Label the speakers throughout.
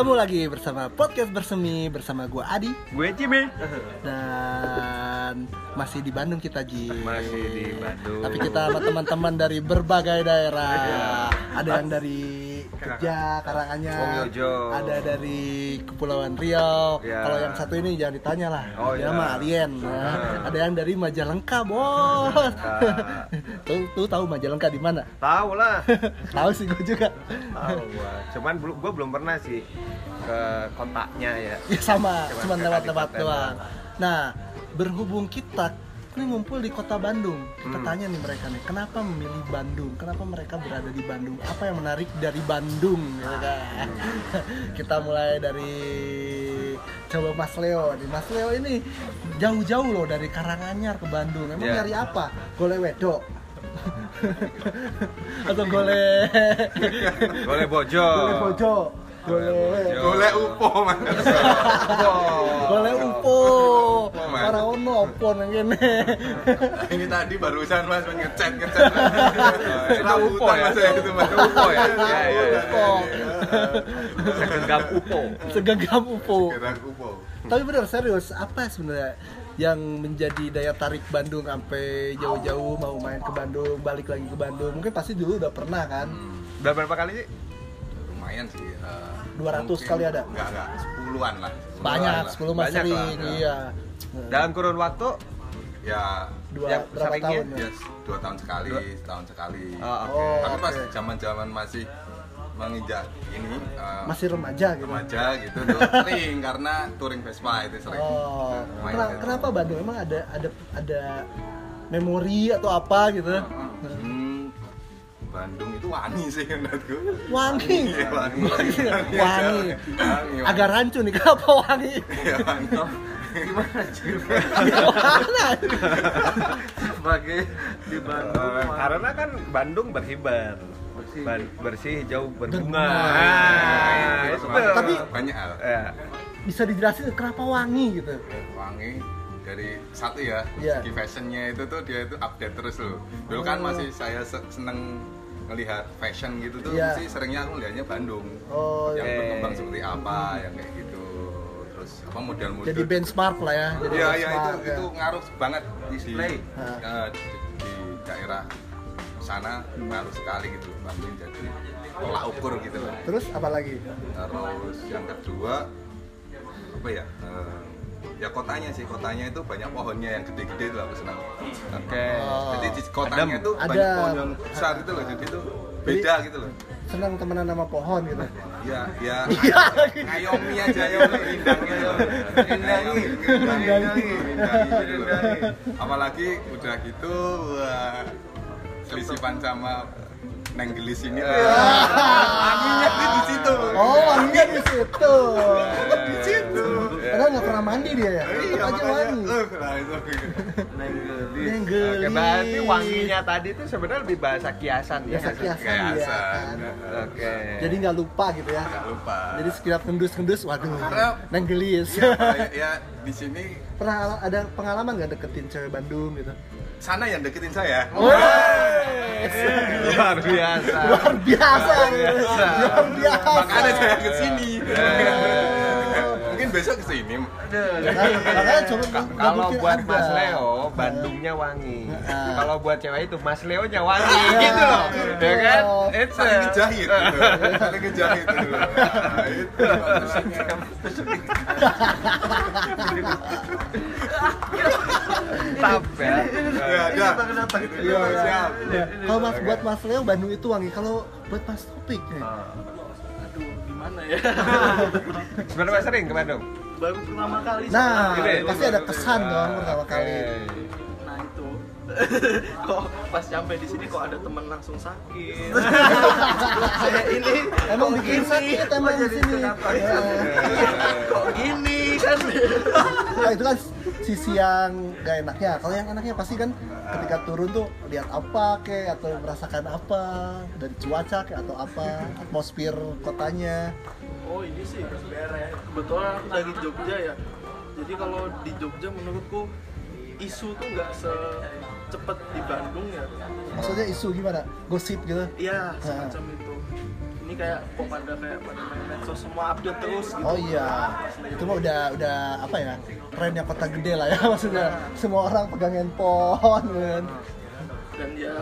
Speaker 1: Ketemu lagi bersama podcast bersemi bersama gua Adi
Speaker 2: Gue Jimmy.
Speaker 1: dan masih di Bandung kita Ji.
Speaker 2: Masih di Bandung.
Speaker 1: Tapi kita sama teman-teman dari berbagai daerah.
Speaker 2: Iya.
Speaker 1: Ada yang dari Jogja, Karanganyar, ada dari Kepulauan Riau.
Speaker 2: Iya.
Speaker 1: Kalau yang satu ini jangan ditanya lah.
Speaker 2: Oh,
Speaker 1: Dia
Speaker 2: iya.
Speaker 1: mah alien. ya.
Speaker 2: Ah.
Speaker 1: Ada yang dari Majalengka, bos. Tuh, tuh tahu Majalengka di mana?
Speaker 2: Tahu lah.
Speaker 1: tahu sih gue juga.
Speaker 2: Tahu gua. Cuman belum gua belum pernah sih ke kontaknya ya.
Speaker 1: Ya sama,
Speaker 2: Cuman
Speaker 1: lewat-lewat doang. Nah, berhubung kita ini ngumpul di kota Bandung, kita
Speaker 2: Hmm.
Speaker 1: tanya nih mereka nih, kenapa memilih Bandung? Kenapa mereka berada di Bandung? Apa yang menarik dari Bandung? Gitu kan? kita mulai dari coba Mas Leo nih. Mas Leo ini jauh-jauh loh dari Karanganyar ke Bandung. Emang
Speaker 2: Ya.
Speaker 1: nyari apa? Gole wedok. Atau gole
Speaker 2: Boleh bojo.
Speaker 1: gole bojo. Gole
Speaker 2: bojo.
Speaker 3: Golek upo mas.
Speaker 1: Boleh upo.
Speaker 3: Mas.
Speaker 1: Ora ono opo nang kene.
Speaker 3: Ini tadi barusan mas ngechat ngechat.
Speaker 2: Itu upo ya.
Speaker 3: mas ya itu mas.
Speaker 2: Upo ya. Iya iya. iya.
Speaker 1: Upo.
Speaker 2: Segenggam upo.
Speaker 1: Segenggam upo. Tapi bener serius, apa sebenarnya yang menjadi daya tarik Bandung sampai jauh-jauh mau main ke Bandung, balik lagi ke Bandung? Mungkin pasti dulu udah pernah kan?
Speaker 3: Hmm,
Speaker 2: Udah berapa kali sih?
Speaker 3: lumayan sih. eh,
Speaker 1: 200
Speaker 3: mungkin-
Speaker 1: kali ada?
Speaker 3: Enggak enggak, sepuluhan lah. Sepuluhan
Speaker 1: Banyak,
Speaker 3: lah.
Speaker 1: 10 mas
Speaker 2: Banyak
Speaker 1: sering,
Speaker 3: lah, ya.
Speaker 1: iya.
Speaker 2: Dalam kurun waktu
Speaker 3: Ya,
Speaker 1: Dua
Speaker 2: Ya,
Speaker 1: berapa tahun ya?
Speaker 3: ya dua tahun sekali,
Speaker 2: Dua.
Speaker 3: setahun sekali.
Speaker 2: Oh, oke.
Speaker 1: Oh,
Speaker 3: Tapi pas
Speaker 1: oke.
Speaker 3: zaman-zaman masih menginjak ini eh,
Speaker 1: Masih remaja gitu.
Speaker 3: remaja gitu sering karena touring Vespa itu sering.
Speaker 1: Oh,
Speaker 3: Main
Speaker 1: Kena-
Speaker 3: gitu.
Speaker 1: kenapa Bandung? Emang ada ada ada memori atau apa gitu?
Speaker 3: Hmm, Bandung itu wangi sih menurutku.
Speaker 1: Wangi.
Speaker 3: Iya, wangi.
Speaker 1: Wangi.
Speaker 3: Wangi.
Speaker 1: Agak rancu nih, kenapa wangi?
Speaker 3: Iya, wangi.
Speaker 2: gimana sih?
Speaker 1: Gimana?
Speaker 2: Sebagai di Bandung.
Speaker 3: Eh,
Speaker 2: karena kan Bandung berhibar. Bersih, bersih hijau berbunga. Ah, tuh.
Speaker 1: Tapi-
Speaker 3: banyak hal.
Speaker 2: ya.
Speaker 1: Bisa dijelasin kenapa wangi gitu?
Speaker 3: wangi dari satu ya
Speaker 1: Iya.
Speaker 3: segi fashionnya itu tuh dia itu update terus loh dulu kan
Speaker 1: Oh.
Speaker 3: masih saya se- seneng ngelihat fashion gitu tuh
Speaker 1: Iya.
Speaker 3: sih seringnya aku lihatnya Bandung
Speaker 1: Oh,
Speaker 3: yang
Speaker 2: Oke.
Speaker 3: berkembang seperti apa yang kayak gitu terus apa model-model
Speaker 1: jadi benchmark lah ya. Jadi
Speaker 3: Iya iya itu
Speaker 1: ya.
Speaker 3: itu ngaruh banget di
Speaker 2: Display.
Speaker 3: eh, di, di daerah sana ngaruh sekali gitu Bandung jadi tolak ukur gitu loh
Speaker 1: Terus apa lagi?
Speaker 3: terus yang kedua apa ya eh, ya kotanya sih kotanya itu banyak pohonnya yang gede-gede itu aku senang
Speaker 2: Oke.
Speaker 1: Oh.
Speaker 3: jadi di kotanya
Speaker 2: Adem.
Speaker 3: itu banyak pohon yang besar gitu loh jadi itu beda gitu loh
Speaker 1: Senang temenan sama pohon gitu.
Speaker 3: ya ya
Speaker 1: Iya.
Speaker 3: ngayomi aja ya indang gitu loh.
Speaker 2: Indangi.
Speaker 3: Indangi,
Speaker 2: Indangi.
Speaker 3: indangi apalagi udah gitu wah selisipan sama Neng Gelis ini
Speaker 1: Iya.
Speaker 3: lah anginnya tuh di situ
Speaker 1: Oh, wanginya di situ.
Speaker 3: di situ
Speaker 1: Padahal nggak pernah mandi dia ya.
Speaker 3: Iya,
Speaker 1: aja wangi.
Speaker 3: nah itu
Speaker 2: Nenggelis.
Speaker 1: Nenggelis.
Speaker 2: Oke, berarti wanginya tadi itu sebenarnya lebih bahasa kiasan ya.
Speaker 1: Biasa kiasan ya.
Speaker 3: Kiasan.
Speaker 2: Oke.
Speaker 1: Jadi nggak lupa gitu ya.
Speaker 3: nggak lupa
Speaker 1: Jadi sekiranya ngendus-ngendus, waduh, neng gelis.
Speaker 3: ya, ya di sini
Speaker 1: Pernah ada pengalaman nggak deketin cewek Bandung gitu?
Speaker 3: Sana yang deketin saya
Speaker 1: Wes.
Speaker 2: luar biasa.
Speaker 1: Luar biasa,
Speaker 2: biasa.
Speaker 1: luar biasa.
Speaker 3: makanya saya ke sini
Speaker 1: Oh.
Speaker 3: Mungkin besok
Speaker 2: Ka-
Speaker 1: nggak
Speaker 2: Kalau buat. Mas Leo, Bandungnya wangi. Kalau buat cewek itu Mas Leonya wangi
Speaker 1: Ya,
Speaker 2: gitu loh. Ya kan? It's a-
Speaker 3: ngejahit gitu. saling ngejahit gitu. Nah, itu
Speaker 2: Mantap ya.
Speaker 3: ya ada gitu ya, siap
Speaker 1: Ya, Kalau mas buat Mas Leo Bandung itu wangi. Kalau buat Mas Topik nih,
Speaker 4: Aduh, gimana ya?
Speaker 2: Sebenarnya sering ke Bandung?
Speaker 4: Baru pertama kali.
Speaker 1: nah
Speaker 2: Gini.
Speaker 1: pasti ada kesan dong pertama
Speaker 2: Oke.
Speaker 1: kali.
Speaker 4: Nah itu. kok pas sampai di sini kok ada temen langsung sakit. Saya ini
Speaker 1: Emang bikin sakit emang di sini.
Speaker 4: kenapa?
Speaker 1: Ya.
Speaker 4: Kok gini kan?
Speaker 1: Nah, itu kan sisi yang gak enaknya. Kalau yang enaknya pasti kan ketika turun tuh lihat apa kek atau merasakan apa dari cuaca kek atau apa atmosfer kotanya.
Speaker 4: Oh ini sih kebetulan aku lagi Jogja ya. Jadi kalau di Jogja menurutku isu tuh nggak secepat di Bandung ya.
Speaker 1: Maksudnya isu gimana? Gosip gitu.
Speaker 4: Iya semacam itu. Ini kayak kok pada kayak pada main medsos semua update terus gitu.
Speaker 1: Oh iya, itu mah udah udah apa ya trennya kota gede lah ya maksudnya. Semua orang pegang handphone kan.
Speaker 4: dan ya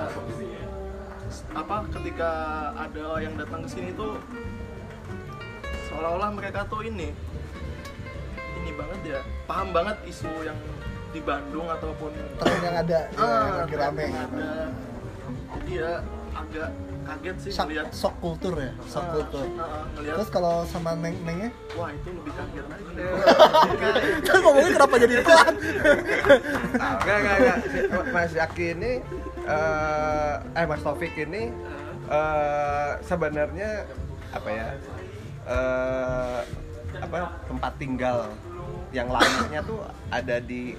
Speaker 4: apa ketika ada yang datang ke sini tuh seolah-olah mereka tuh ini ini banget ya paham banget isu yang di Bandung ataupun
Speaker 1: Tren yang ada. Ya,
Speaker 4: Ah,
Speaker 1: yang lagi rame.
Speaker 4: yang ada. jadi ya agak kaget sih
Speaker 1: Shock,
Speaker 4: ngeliat
Speaker 1: shock kultur ya, shock
Speaker 4: Ah,
Speaker 1: kultur.
Speaker 4: ah, ngeliat
Speaker 1: Terus kalau sama neng nengnya,
Speaker 4: wah itu lebih kaget lagi
Speaker 1: kan ngomongnya kenapa jadi pelan?
Speaker 2: Enggak, enggak, enggak. Mas Yaki ini eh eh Mas Taufik ini eh sebenarnya apa ya? eh apa tempat tinggal yang lamanya tuh ada di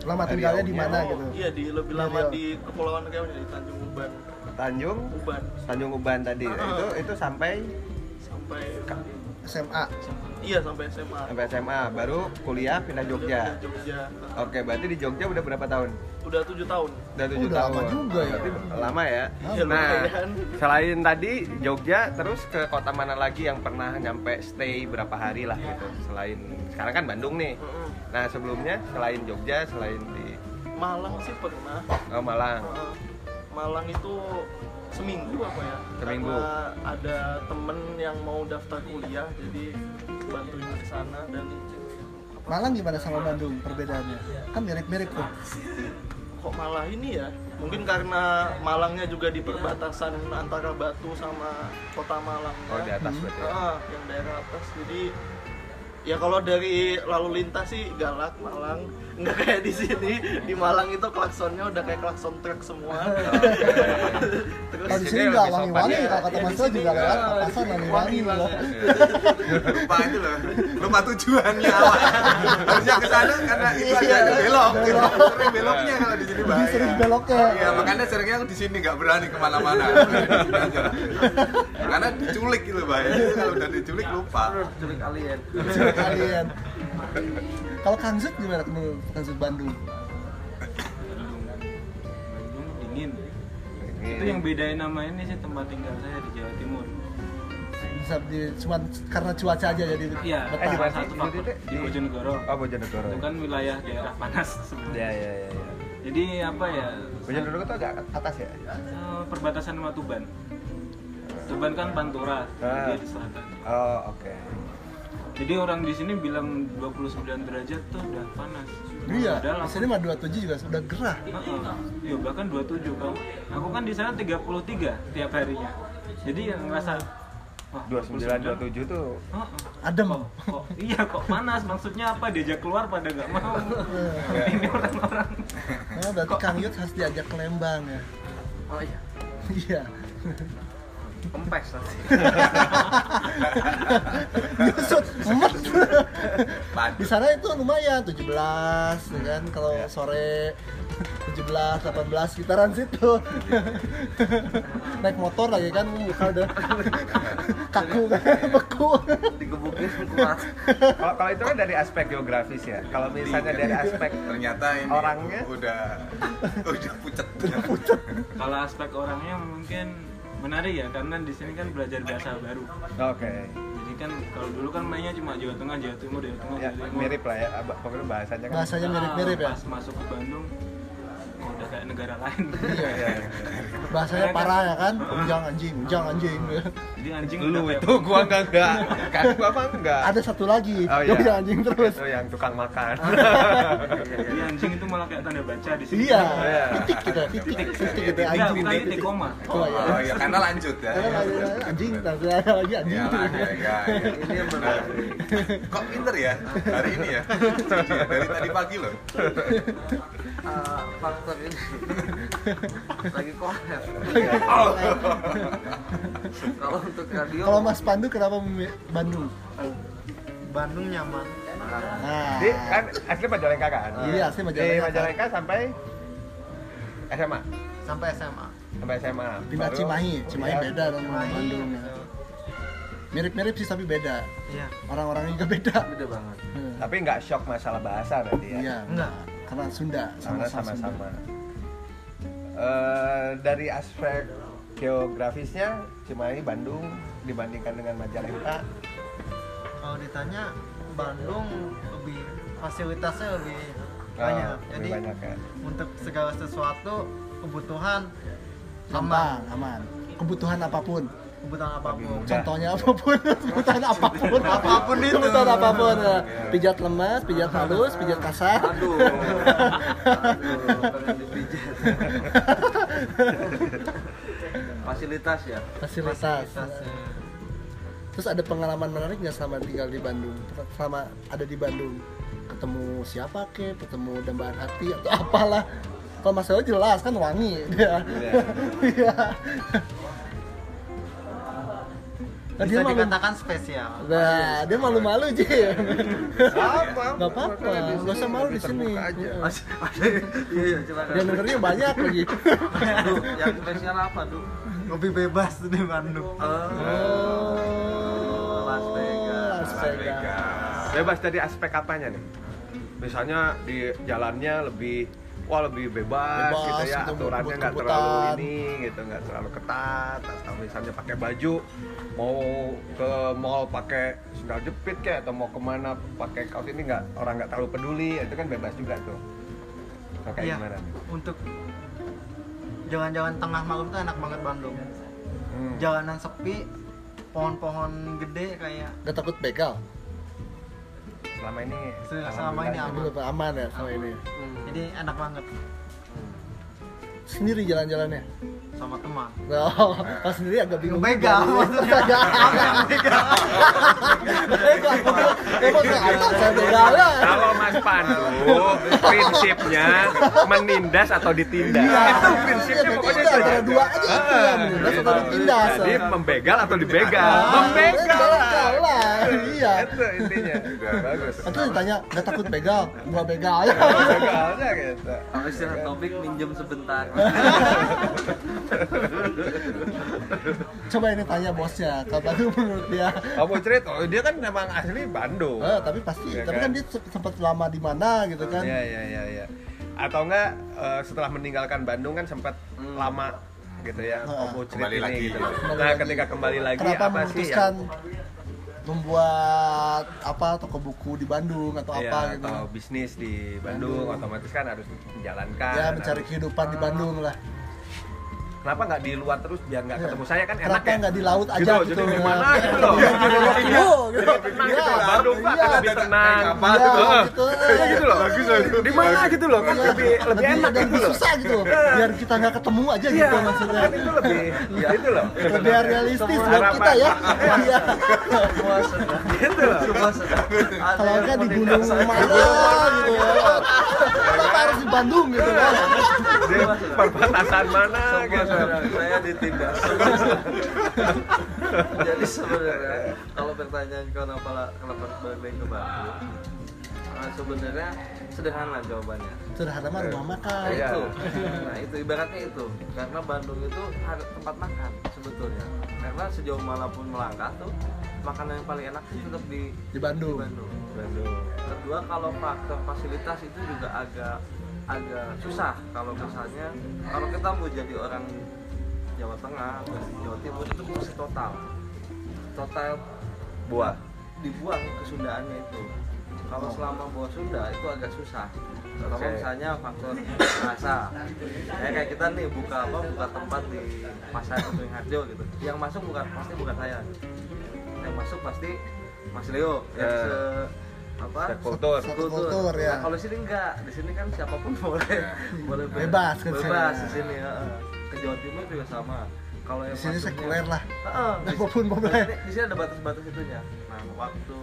Speaker 1: Lama tinggalnya di mana gitu?
Speaker 4: iya di lebih lama
Speaker 1: Riau.
Speaker 4: di kepulauan Riau di Tanjung Uban
Speaker 2: Tanjung
Speaker 4: Uban
Speaker 2: Tanjung Uban tadi.
Speaker 4: Ah.
Speaker 2: Itu itu sampai
Speaker 4: sampai
Speaker 1: SMA.
Speaker 4: iya sampai SMA
Speaker 2: sampai SMA baru kuliah pindah Jogja.
Speaker 4: Udah Jogja
Speaker 2: Oke, berarti di Jogja udah berapa tahun?
Speaker 4: udah tujuh tahun
Speaker 2: Udah tujuh
Speaker 1: udah
Speaker 2: tahun.
Speaker 1: lama juga ya.
Speaker 2: Berarti lama ya.
Speaker 4: Iya,
Speaker 2: Nah, selain tadi Jogja, terus ke kota mana lagi yang pernah nyampe stay berapa hari lah gitu? Selain sekarang kan Bandung nih. Nah sebelumnya selain Jogja, selain di
Speaker 4: Malang sih pernah
Speaker 2: oh, Malang.
Speaker 4: Heeh. Malang itu seminggu apa ya
Speaker 2: Seminggu.
Speaker 4: karena ada temen yang mau daftar kuliah jadi bantuin di sana dan
Speaker 1: Malang gimana sama Bandung perbedaannya? Kan mirip-mirip tuh.
Speaker 4: kok malah ini ya mungkin karena Malangnya juga di perbatasan antara Batu sama kota Malang
Speaker 2: Oh di atas
Speaker 1: Hmm.
Speaker 2: berarti. ya?
Speaker 4: Ah, yang daerah atas jadi ya kalau dari lalu lintas sih galak Malang nggak kayak di sini di Malang itu klaksonnya udah kayak klakson truk semua terus
Speaker 1: Kalau di
Speaker 2: sini
Speaker 1: nggak wangi-wangi,
Speaker 2: ya.
Speaker 1: kalau kata
Speaker 4: Ya,
Speaker 1: Mas
Speaker 4: di
Speaker 1: Lo
Speaker 4: sini
Speaker 1: juga lewat
Speaker 4: nggak.
Speaker 1: papasan
Speaker 4: Wangi
Speaker 1: wangi-wangi loh.
Speaker 4: banget.
Speaker 3: lupa itu loh lupa tujuannya harusnya ke sana karena itu ada
Speaker 1: Iya.
Speaker 3: belok sering beloknya kalau di sini bahaya
Speaker 1: sering beloknya.
Speaker 3: iya makanya seringnya aku di sini nggak berani ke mana-mana karena diculik gitu bahaya kalau udah diculik lupa
Speaker 2: Culik alien.
Speaker 1: Kalian. Kalau Kang Zut gimana menurut Kang Zut Bandung?
Speaker 5: Bandung dingin. Itu yang bedain nama ini sih tempat tinggal saya di Jawa Timur.
Speaker 1: Bisa di, cuman karena cuaca aja jadi
Speaker 5: Iya,
Speaker 2: Eh, di mana?
Speaker 5: satu faktor
Speaker 2: Di-
Speaker 5: di Bojonegoro.
Speaker 2: Oh Bojonegoro.
Speaker 5: Itu kan wilayah daerah panas sebenarnya.
Speaker 2: Ya ya ya. ya.
Speaker 5: Jadi apa ya?
Speaker 2: Bojonegoro tuh agak atas ya?
Speaker 5: eh, perbatasan sama Tuban. Tuban kan Pantura,
Speaker 2: Ah.
Speaker 5: dia di selatan.
Speaker 2: Oh oke.
Speaker 5: Jadi orang di sini bilang 29 derajat tuh udah panas.
Speaker 1: Iya,
Speaker 5: Padahal
Speaker 1: di sini mah 27 juga sudah gerah.
Speaker 5: Heeh. Iya, bahkan 27 kan. Aku kan di sana 33 tiap harinya. Jadi yang ngerasa wah,
Speaker 2: 29 27 tuh
Speaker 5: Heeh.
Speaker 1: Adem.
Speaker 5: Kok, kok iya kok panas maksudnya apa diajak keluar pada nggak mau ini orang-orang
Speaker 1: Nah, berarti Kang Yud harus diajak ke Lembang ya.
Speaker 2: Oh iya.
Speaker 1: Iya.
Speaker 2: Kempes nanti.
Speaker 1: Yusut, emet. Di sana itu lumayan 17 ya kan kalau sore 17 18 sekitaran situ. Naik motor lagi kan muka udah kaku kan beku.
Speaker 2: Digebukin. Kalau kalau itu kan dari aspek geografis ya. Kalau misalnya dari aspek
Speaker 3: ternyata ini
Speaker 2: Orangnya?
Speaker 3: udah udah pucet
Speaker 5: kalau aspek orangnya mungkin menarik ya karena di sini kan belajar bahasa baru
Speaker 2: Oke.
Speaker 5: jadi kan kalau dulu kan mainnya cuma Jawa Tengah Jawa Timur Jawa Tengah
Speaker 2: Ya,
Speaker 5: Jawa Timur
Speaker 2: mirip lah ya. Pokoknya bahasanya kan.
Speaker 1: Bahasanya mirip-mirip ya.
Speaker 5: pas masuk ke Bandung negara lain
Speaker 1: Iya.
Speaker 2: Iya.
Speaker 1: Bahasanya parah ya kan? Ujang anjing, ujang anjing.
Speaker 5: jadi anjing
Speaker 2: Lu itu gua enggak enggak. Kan gua apa enggak?
Speaker 1: Ada satu lagi,
Speaker 2: Oh, iya.
Speaker 1: ujang anjing terus.
Speaker 2: Itu yang tukang makan.
Speaker 5: jadi anjing itu malah kayak tanda baca di sini
Speaker 1: Iya,
Speaker 2: Iya.
Speaker 1: titik kita, titik, titik kita
Speaker 5: Enggak,
Speaker 1: anjing.
Speaker 5: bukan titik koma
Speaker 1: Oh, iya.
Speaker 3: oh ya karena lanjut ya
Speaker 1: anjing, nanti ada lagi anjing.
Speaker 3: ya ya, ya, ya.
Speaker 2: Ini yang
Speaker 3: Nah, kok pinter ya hari ini ya Iya, dari tadi pagi loh
Speaker 2: Eh, faktor ini lagi kohet. Kalau untuk radio
Speaker 1: Kalau Mas Pandu kenapa Bandung?
Speaker 6: Bandung nyaman
Speaker 1: Nah,
Speaker 2: Di, kan asli Majalengka kan?
Speaker 1: Iya, asli Majalengka.
Speaker 2: Di Majalengka sampai SMA.
Speaker 6: sampai SMA
Speaker 2: Sampai SMA.
Speaker 1: pindah
Speaker 2: Baru
Speaker 1: Cimahi, Cimahi beda dong sama Bandung. ya. Mirip-mirip sih tapi beda.
Speaker 6: iya
Speaker 1: Orang-orangnya juga beda.
Speaker 2: Beda banget.
Speaker 1: Hmm.
Speaker 2: Tapi nggak shock masalah bahasa berarti ya?
Speaker 1: Iya,
Speaker 6: Enggak.
Speaker 1: Karena Sunda,
Speaker 2: Karena
Speaker 1: sama-sama.
Speaker 2: sama-sama. Eh, dari aspek geografisnya Cimahi Bandung dibandingkan dengan Majalengka.
Speaker 7: Kalau ditanya Bandung lebih fasilitasnya lebih
Speaker 2: Oh,
Speaker 7: banyak.
Speaker 2: lebih
Speaker 7: Jadi
Speaker 2: banyak ya.
Speaker 7: untuk segala sesuatu kebutuhan
Speaker 1: gampang aman. Kebutuhan apa pun
Speaker 7: kebutuhan apa
Speaker 2: pun.
Speaker 1: Contohnya apa pun kebutuhan apa
Speaker 7: pun. Apa pun itu.
Speaker 1: kebutuhan apa pun. Ya. pijat lemas pijat halus pijat kasar.
Speaker 6: Aduh. Aduh, pengen dipijat. Fasilitas ya.
Speaker 1: fasilitas. Terus ada pengalaman menarik nggak selama tinggal di Bandung? Selama ada di Bandung? Ketemu siapa ke? Ketemu dambaan hati atau apalah? Kalau Mas Leo jelas kan wangi. Dia iya Nah,
Speaker 7: Bisa
Speaker 1: dia malu
Speaker 7: dikatakan spesial.
Speaker 1: nah dia malu-malu Ji.
Speaker 2: Apa
Speaker 1: nggak apa-apa. nggak usah malu di sini.
Speaker 6: Mas- Iya, iya,
Speaker 1: yang dengernya banyak lagi.
Speaker 6: Duh, yang spesial apa, Duh?
Speaker 7: Lebih bebas di Bandung.
Speaker 6: Oh,
Speaker 1: oh.
Speaker 6: Las Vegas.
Speaker 1: Las Vegas.
Speaker 2: Bebas dari aspek apanya nih? Misalnya di jalannya lebih wah lebih bebas,
Speaker 1: Bebas,
Speaker 2: gitu ya
Speaker 1: gitu,
Speaker 2: aturannya nggak terlalu ini gitu nggak terlalu ketat atau misalnya pakai baju mau ke mall pakai sandal jepit kayak atau mau ke mana pakai kaos ini nggak orang nggak terlalu peduli itu kan bebas juga tuh Atau kayak
Speaker 7: Iya.
Speaker 2: gimana nih?
Speaker 7: Untuk jalan-jalan tengah malam tuh enak banget Bandung.
Speaker 2: Hmm.
Speaker 7: Jalanan sepi, pohon-pohon gede kayak
Speaker 1: Gak takut begal?
Speaker 2: Selama ini
Speaker 7: Se- selama ini.
Speaker 1: Aman, aman ya sama ini
Speaker 7: jadi enak banget
Speaker 1: Sendiri jalan-jalannya?
Speaker 7: Sama teman.
Speaker 1: Oh, pas sendiri agak bingung
Speaker 7: Begal,
Speaker 1: juga.
Speaker 7: maksudnya.
Speaker 1: Begal Begal Emang gak ada saya begal ya
Speaker 2: Kalau Mas Pandu prinsipnya menindas atau ditindas.
Speaker 1: Iya,
Speaker 2: itu prinsipnya
Speaker 1: iya,
Speaker 2: pokoknya
Speaker 1: iya,
Speaker 2: itu
Speaker 1: ada dua aja itu ya, menindas atau ditindas.
Speaker 2: Jadi membegal atau dibegal?
Speaker 1: Ah,
Speaker 2: membegal.
Speaker 1: iya.
Speaker 2: Itu intinya. Bagus.
Speaker 1: Nanti ditanya, gak takut begal? Gua begal ya
Speaker 2: Begalnya gitu.
Speaker 6: Kalau istilah topik minjem sebentar.
Speaker 1: Coba ini tanya bosnya, kabar menurut dia
Speaker 2: Kamu cerita, oh, dia kan memang asli Bandung.
Speaker 1: Eh, tapi pasti,
Speaker 2: Iya
Speaker 1: tapi
Speaker 2: kan?
Speaker 1: kan dia se- sempat lama di mana gitu kan
Speaker 2: Iya iya iya iya. Atau enggak eh, setelah meninggalkan Bandung kan sempat
Speaker 6: Hmm.
Speaker 2: lama gitu ya.
Speaker 1: Ah.
Speaker 2: Kamu cerita
Speaker 3: Kembali
Speaker 2: ini
Speaker 3: lagi.
Speaker 2: gitu. loh.
Speaker 1: Kembali
Speaker 2: Nah,
Speaker 1: lagi.
Speaker 2: ketika kembali lagi
Speaker 1: Kenapa
Speaker 2: apa sih
Speaker 1: memutuskan
Speaker 2: yang
Speaker 1: membuat apa toko buku di Bandung atau
Speaker 2: Iya,
Speaker 1: apa gitu
Speaker 2: atau bisnis di Bandung, otomatis kan harus menjalankan.
Speaker 1: ya mencari
Speaker 2: harus-
Speaker 1: kehidupan di Bandung lah
Speaker 2: Kenapa nggak di luar terus biar nggak
Speaker 1: Iya.
Speaker 2: ketemu saya kan enak
Speaker 1: kenapa
Speaker 2: ya?
Speaker 1: nggak di laut aja
Speaker 2: Gitu,
Speaker 1: gitu,
Speaker 2: jadi mana gitu loh.
Speaker 1: Gitu.
Speaker 2: Gitu loh, Bandung Pak,
Speaker 1: iya.
Speaker 2: kan lebih tenang.
Speaker 3: Apa
Speaker 1: Iya, gitu.
Speaker 2: Gitu loh. Di mana gitu loh, kan lebih lebih enak gitu loh.
Speaker 1: susah gitu biar kita nggak ketemu aja gitu maksudnya
Speaker 2: kan itu lebih ya itu loh.
Speaker 1: lebih realistis buat kita ya. Iya.
Speaker 2: Gitu loh.
Speaker 1: Kalau kan di gunung mana gitu ya kenapa harus di Bandung gitu kan
Speaker 2: perbatasan mana gitu.
Speaker 6: Saya ditindas. Jadi sebenarnya kalau pertanyaan kenapa kenapa balik ke Bandung, eh, sebenarnya sederhana jawabannya.
Speaker 1: sederhana mah rumah makan
Speaker 6: Nah, itu. Nah, itu ibaratnya itu. Karena Bandung itu tempat makan sebetulnya. Karena sejauh mana pun melangkah tuh makanan yang paling enak itu tetap di
Speaker 1: di
Speaker 6: di
Speaker 1: Bandung
Speaker 6: Bandung.
Speaker 2: Bandung.
Speaker 6: Kedua kalau faktor fasilitas itu juga agak agak susah kalau misalnya kalau kita mau jadi orang Jawa Tengah atau Jawa Timur itu mesti total. Total
Speaker 2: Buah.
Speaker 6: dibuang kesundaannya itu. Kalau selama bawa Sunda itu agak susah. Terutama
Speaker 2: Oke.
Speaker 6: misalnya faktor rasa. Ya kayak kita nih buka apa buka tempat di pasar Kuning Harjo gitu. Yang masuk bukan pasti bukan saya. Yang masuk pasti Mas Leo. Yang
Speaker 2: Ya.
Speaker 6: se apa
Speaker 2: Kultur.
Speaker 1: Kultur, ya.
Speaker 6: Nah, kalau sini enggak di sini kan siapa pun boleh boleh ber-
Speaker 1: Bebas kan sini.
Speaker 6: bebas di sini heeh. ke Jawa Timur juga sama kalau yang
Speaker 1: di sini sekuler lah
Speaker 6: Heeh,
Speaker 1: apa
Speaker 6: pun
Speaker 1: boleh
Speaker 6: di sini ada batas-batas itunya. Nah, waktu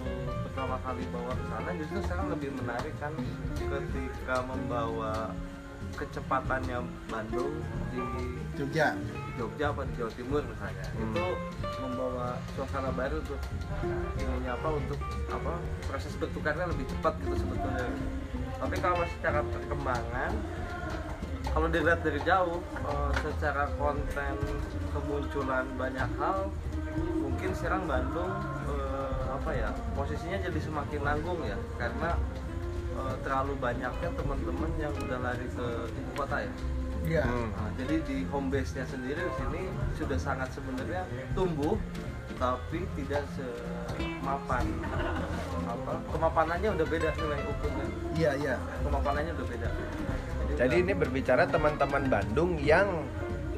Speaker 6: pertama kali bawa ke sana justru sekarang lebih menarik kan ketika membawa kecepatannya Bandung di
Speaker 1: Jogja
Speaker 6: Jogja apa di Jawa Timur misalnya.
Speaker 2: Hmm.
Speaker 6: Itu membawa suasana baru tuh. Ininya apa untuk apa proses bertukarnya lebih cepat gitu sebetulnya. Tapi kalau secara perkembangan kalau dilihat dari jauh eh, secara konten kemunculan banyak hal mungkin sekarang Bandung eh, apa ya posisinya jadi semakin nanggung ya karena eh, terlalu banyaknya teman-teman yang udah lari ke ibu kota ya
Speaker 1: Iya.
Speaker 2: Hmm.
Speaker 6: Nah, jadi di home base-nya sendiri di sini sudah sangat sebenarnya tumbuh tapi tidak semapan apa kemapanannya udah beda nilai ukurnya
Speaker 1: Iya, iya.
Speaker 6: kemapanannya udah beda
Speaker 2: Jadi ini berbicara teman-teman Bandung yang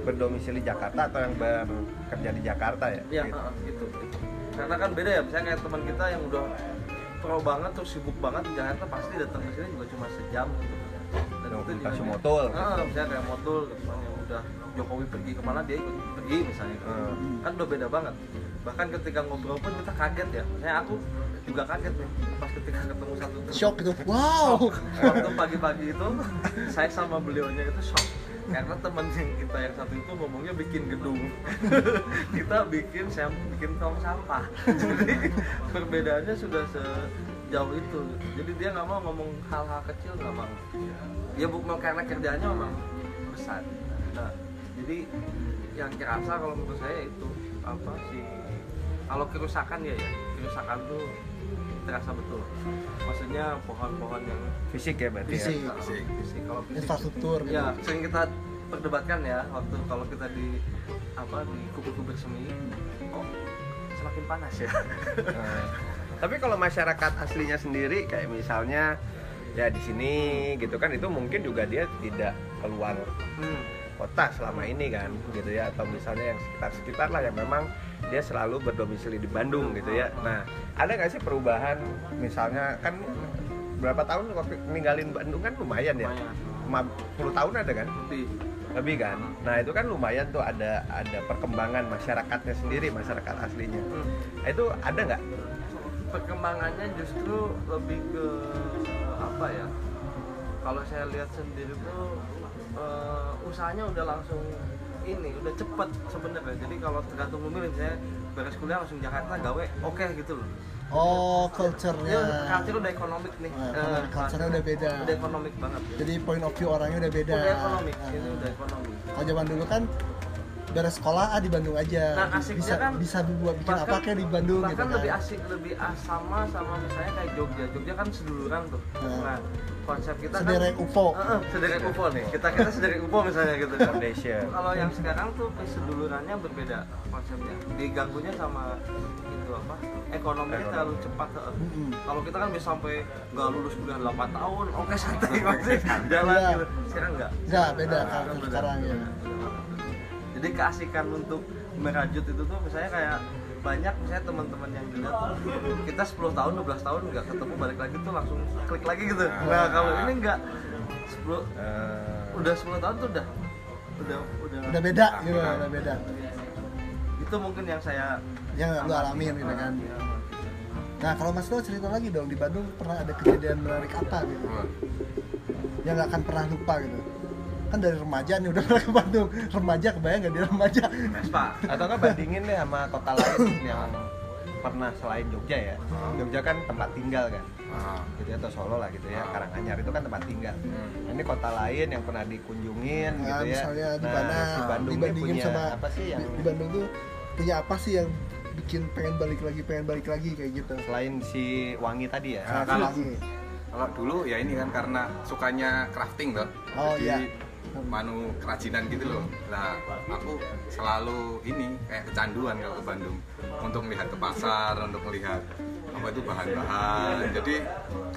Speaker 2: berdomisili Jakarta atau yang bekerja di Jakarta ya?
Speaker 6: ya
Speaker 2: Gitu.
Speaker 6: gitu, gitu. karena kan beda ya misalnya kayak teman kita yang udah pro banget terus sibuk banget di Jakarta pasti datang ke sini juga cuma sejam gitu dan itu
Speaker 2: kasih motul.
Speaker 6: Ah, misalnya kayak motul misalnya udah Jokowi pergi ke mana dia ikut pergi misalnya
Speaker 2: Hmm.
Speaker 6: kan udah beda banget bahkan ketika ngobrol pun kita kaget ya misalnya aku juga kaget nih pas ketika ketemu satu.
Speaker 1: Shock gitu. Wow.
Speaker 6: waktu pagi-pagi itu saya sama beliaunya itu shock karena teman yang kita yang satu itu ngomongnya bikin gedung kita bikin saya bikin tong sampah jadi perbedaannya sudah sejauh itu jadi dia nggak mau ngomong hal-hal kecil nggak mau. Ya bukan karena kerjanya memang besar. Nah, jadi yang kerasa kalau menurut saya itu apa sih? Kalau kerusakan ya ya. Kerusakan tuh terasa betul. Maksudnya pohon-pohon yang
Speaker 2: Fisik ya berarti
Speaker 1: Fisik.
Speaker 2: ya?
Speaker 3: Fisik.
Speaker 6: fisik. Kalau fisik
Speaker 1: Infrastruktur. Gitu.
Speaker 6: ya sering kita perdebatkan ya waktu kalau kita di apa di kubur-kubur semi kok semakin panas ya?
Speaker 2: Nah, tapi kalau masyarakat aslinya sendiri kayak misalnya ya di sini gitu kan itu mungkin juga dia tidak keluar
Speaker 6: hmm.
Speaker 2: kota selama ini kan gitu ya atau misalnya yang sekitar-sekitar lah yang memang dia selalu berdomisili di Bandung gitu ya. Nah, ada nggak sih perubahan misalnya kan berapa tahun waktu ninggalin Bandung kan lumayan ya?
Speaker 6: lumayan
Speaker 2: 50 tahun ada kan?
Speaker 6: lebih
Speaker 2: Lebih kan? Nah, itu kan lumayan tuh ada ada perkembangan masyarakatnya sendiri, masyarakat aslinya.
Speaker 6: Hmm.
Speaker 2: Nah, itu ada nggak?
Speaker 6: Perkembangannya justru lebih ke apa ya kalau saya lihat sendiri tuh eh, usahanya udah langsung ini udah cepet sebenarnya jadi kalau tergantung memilih saya beres kuliah langsung Jakarta gawe oke gitu loh
Speaker 1: Oh,
Speaker 6: ya
Speaker 1: culture-nya.
Speaker 6: culture udah ekonomik nih
Speaker 1: Nah, ekonomi- culture-nya udah beda.
Speaker 6: udah ekonomik banget
Speaker 1: Jadi point of view orangnya udah beda.
Speaker 6: udah ekonomik
Speaker 1: Nah,
Speaker 6: ini udah ekonomi
Speaker 1: Kalau zaman dulu kan beres sekolah ah di Bandung aja.
Speaker 6: Nah, asiknya
Speaker 1: bisa
Speaker 6: kan
Speaker 1: bisa buat bikin apa kayak di Bandung gitu
Speaker 6: bahkan
Speaker 1: kan.
Speaker 6: lebih asik lebih as sama sama misalnya kayak Jogja Jogja kan seduluran tuh
Speaker 1: Nah.
Speaker 6: nah konsep kita
Speaker 1: Sederek
Speaker 6: kan
Speaker 1: UFO.
Speaker 6: Heeh, sederek UFO nih kita kita sederek UFO misalnya gitu kan
Speaker 2: Foundation.
Speaker 6: kalau yang sekarang tuh kesedulurannya berbeda konsepnya diganggunya sama itu apa ekonominya
Speaker 2: Ekonomi.
Speaker 6: terlalu cepat heeh.
Speaker 1: Mm-mm.
Speaker 6: kalau kita kan bisa sampai nggak lulus kuliah 8 tahun oke santai masih jalan
Speaker 1: Iya.
Speaker 6: gitu sekarang nggak
Speaker 1: Nggak, beda
Speaker 6: Nah,
Speaker 1: kan
Speaker 6: beda.
Speaker 1: sekarang ya.
Speaker 6: Jadi keasikan untuk merajut itu tuh misalnya kayak banyak misalnya teman-teman yang dilihat tuh kita 10 tahun 12 tahun nggak ketemu balik lagi tuh langsung klik lagi gitu nah kalau ini nggak 10
Speaker 2: Eh,
Speaker 6: udah 10 tahun tuh udah udah udah,
Speaker 1: Udah beda gitu, udah beda.
Speaker 6: itu mungkin yang saya
Speaker 1: Yang lu alamin gitu kan. Nah, kalau Mas Lo cerita lagi dong di Bandung pernah ada kejadian menarik apa gitu? Yang nggak akan pernah lupa gitu. Kan dari remaja nih udah pernah ke Bandung. Remaja kebayang nggak dia remaja?
Speaker 6: Vespa
Speaker 2: atau nggak bandingin deh sama kota lain yang pernah selain Jogja ya Jogja kan tempat tinggal kan
Speaker 3: Ah.
Speaker 2: gitu ya, atau Solo lah gitu ya Karanganyar itu kan tempat tinggal Nah, ini kota lain yang pernah dikunjungin
Speaker 1: Nah,
Speaker 2: gitu ya
Speaker 1: misalnya di
Speaker 2: nah,
Speaker 1: mana
Speaker 2: si Bandung
Speaker 1: dibandingin
Speaker 2: punya
Speaker 1: sama
Speaker 2: apa sih yang
Speaker 1: di, di Bandung tuh punya apa sih yang bikin pengen balik lagi pengen balik lagi kayak gitu
Speaker 2: selain si Wangi tadi ya
Speaker 3: Ah,
Speaker 1: Nah,
Speaker 3: kalau-. Kalau dulu ya ini kan karena sukanya crafting loh.
Speaker 1: Oh,
Speaker 3: Jadi
Speaker 1: iya.
Speaker 3: Manu kerajinan gitu loh. Nah, aku selalu ini kayak kecanduan kalau ke Bandung untuk melihat ke pasar, untuk melihat apa itu bahan-bahan. Jadi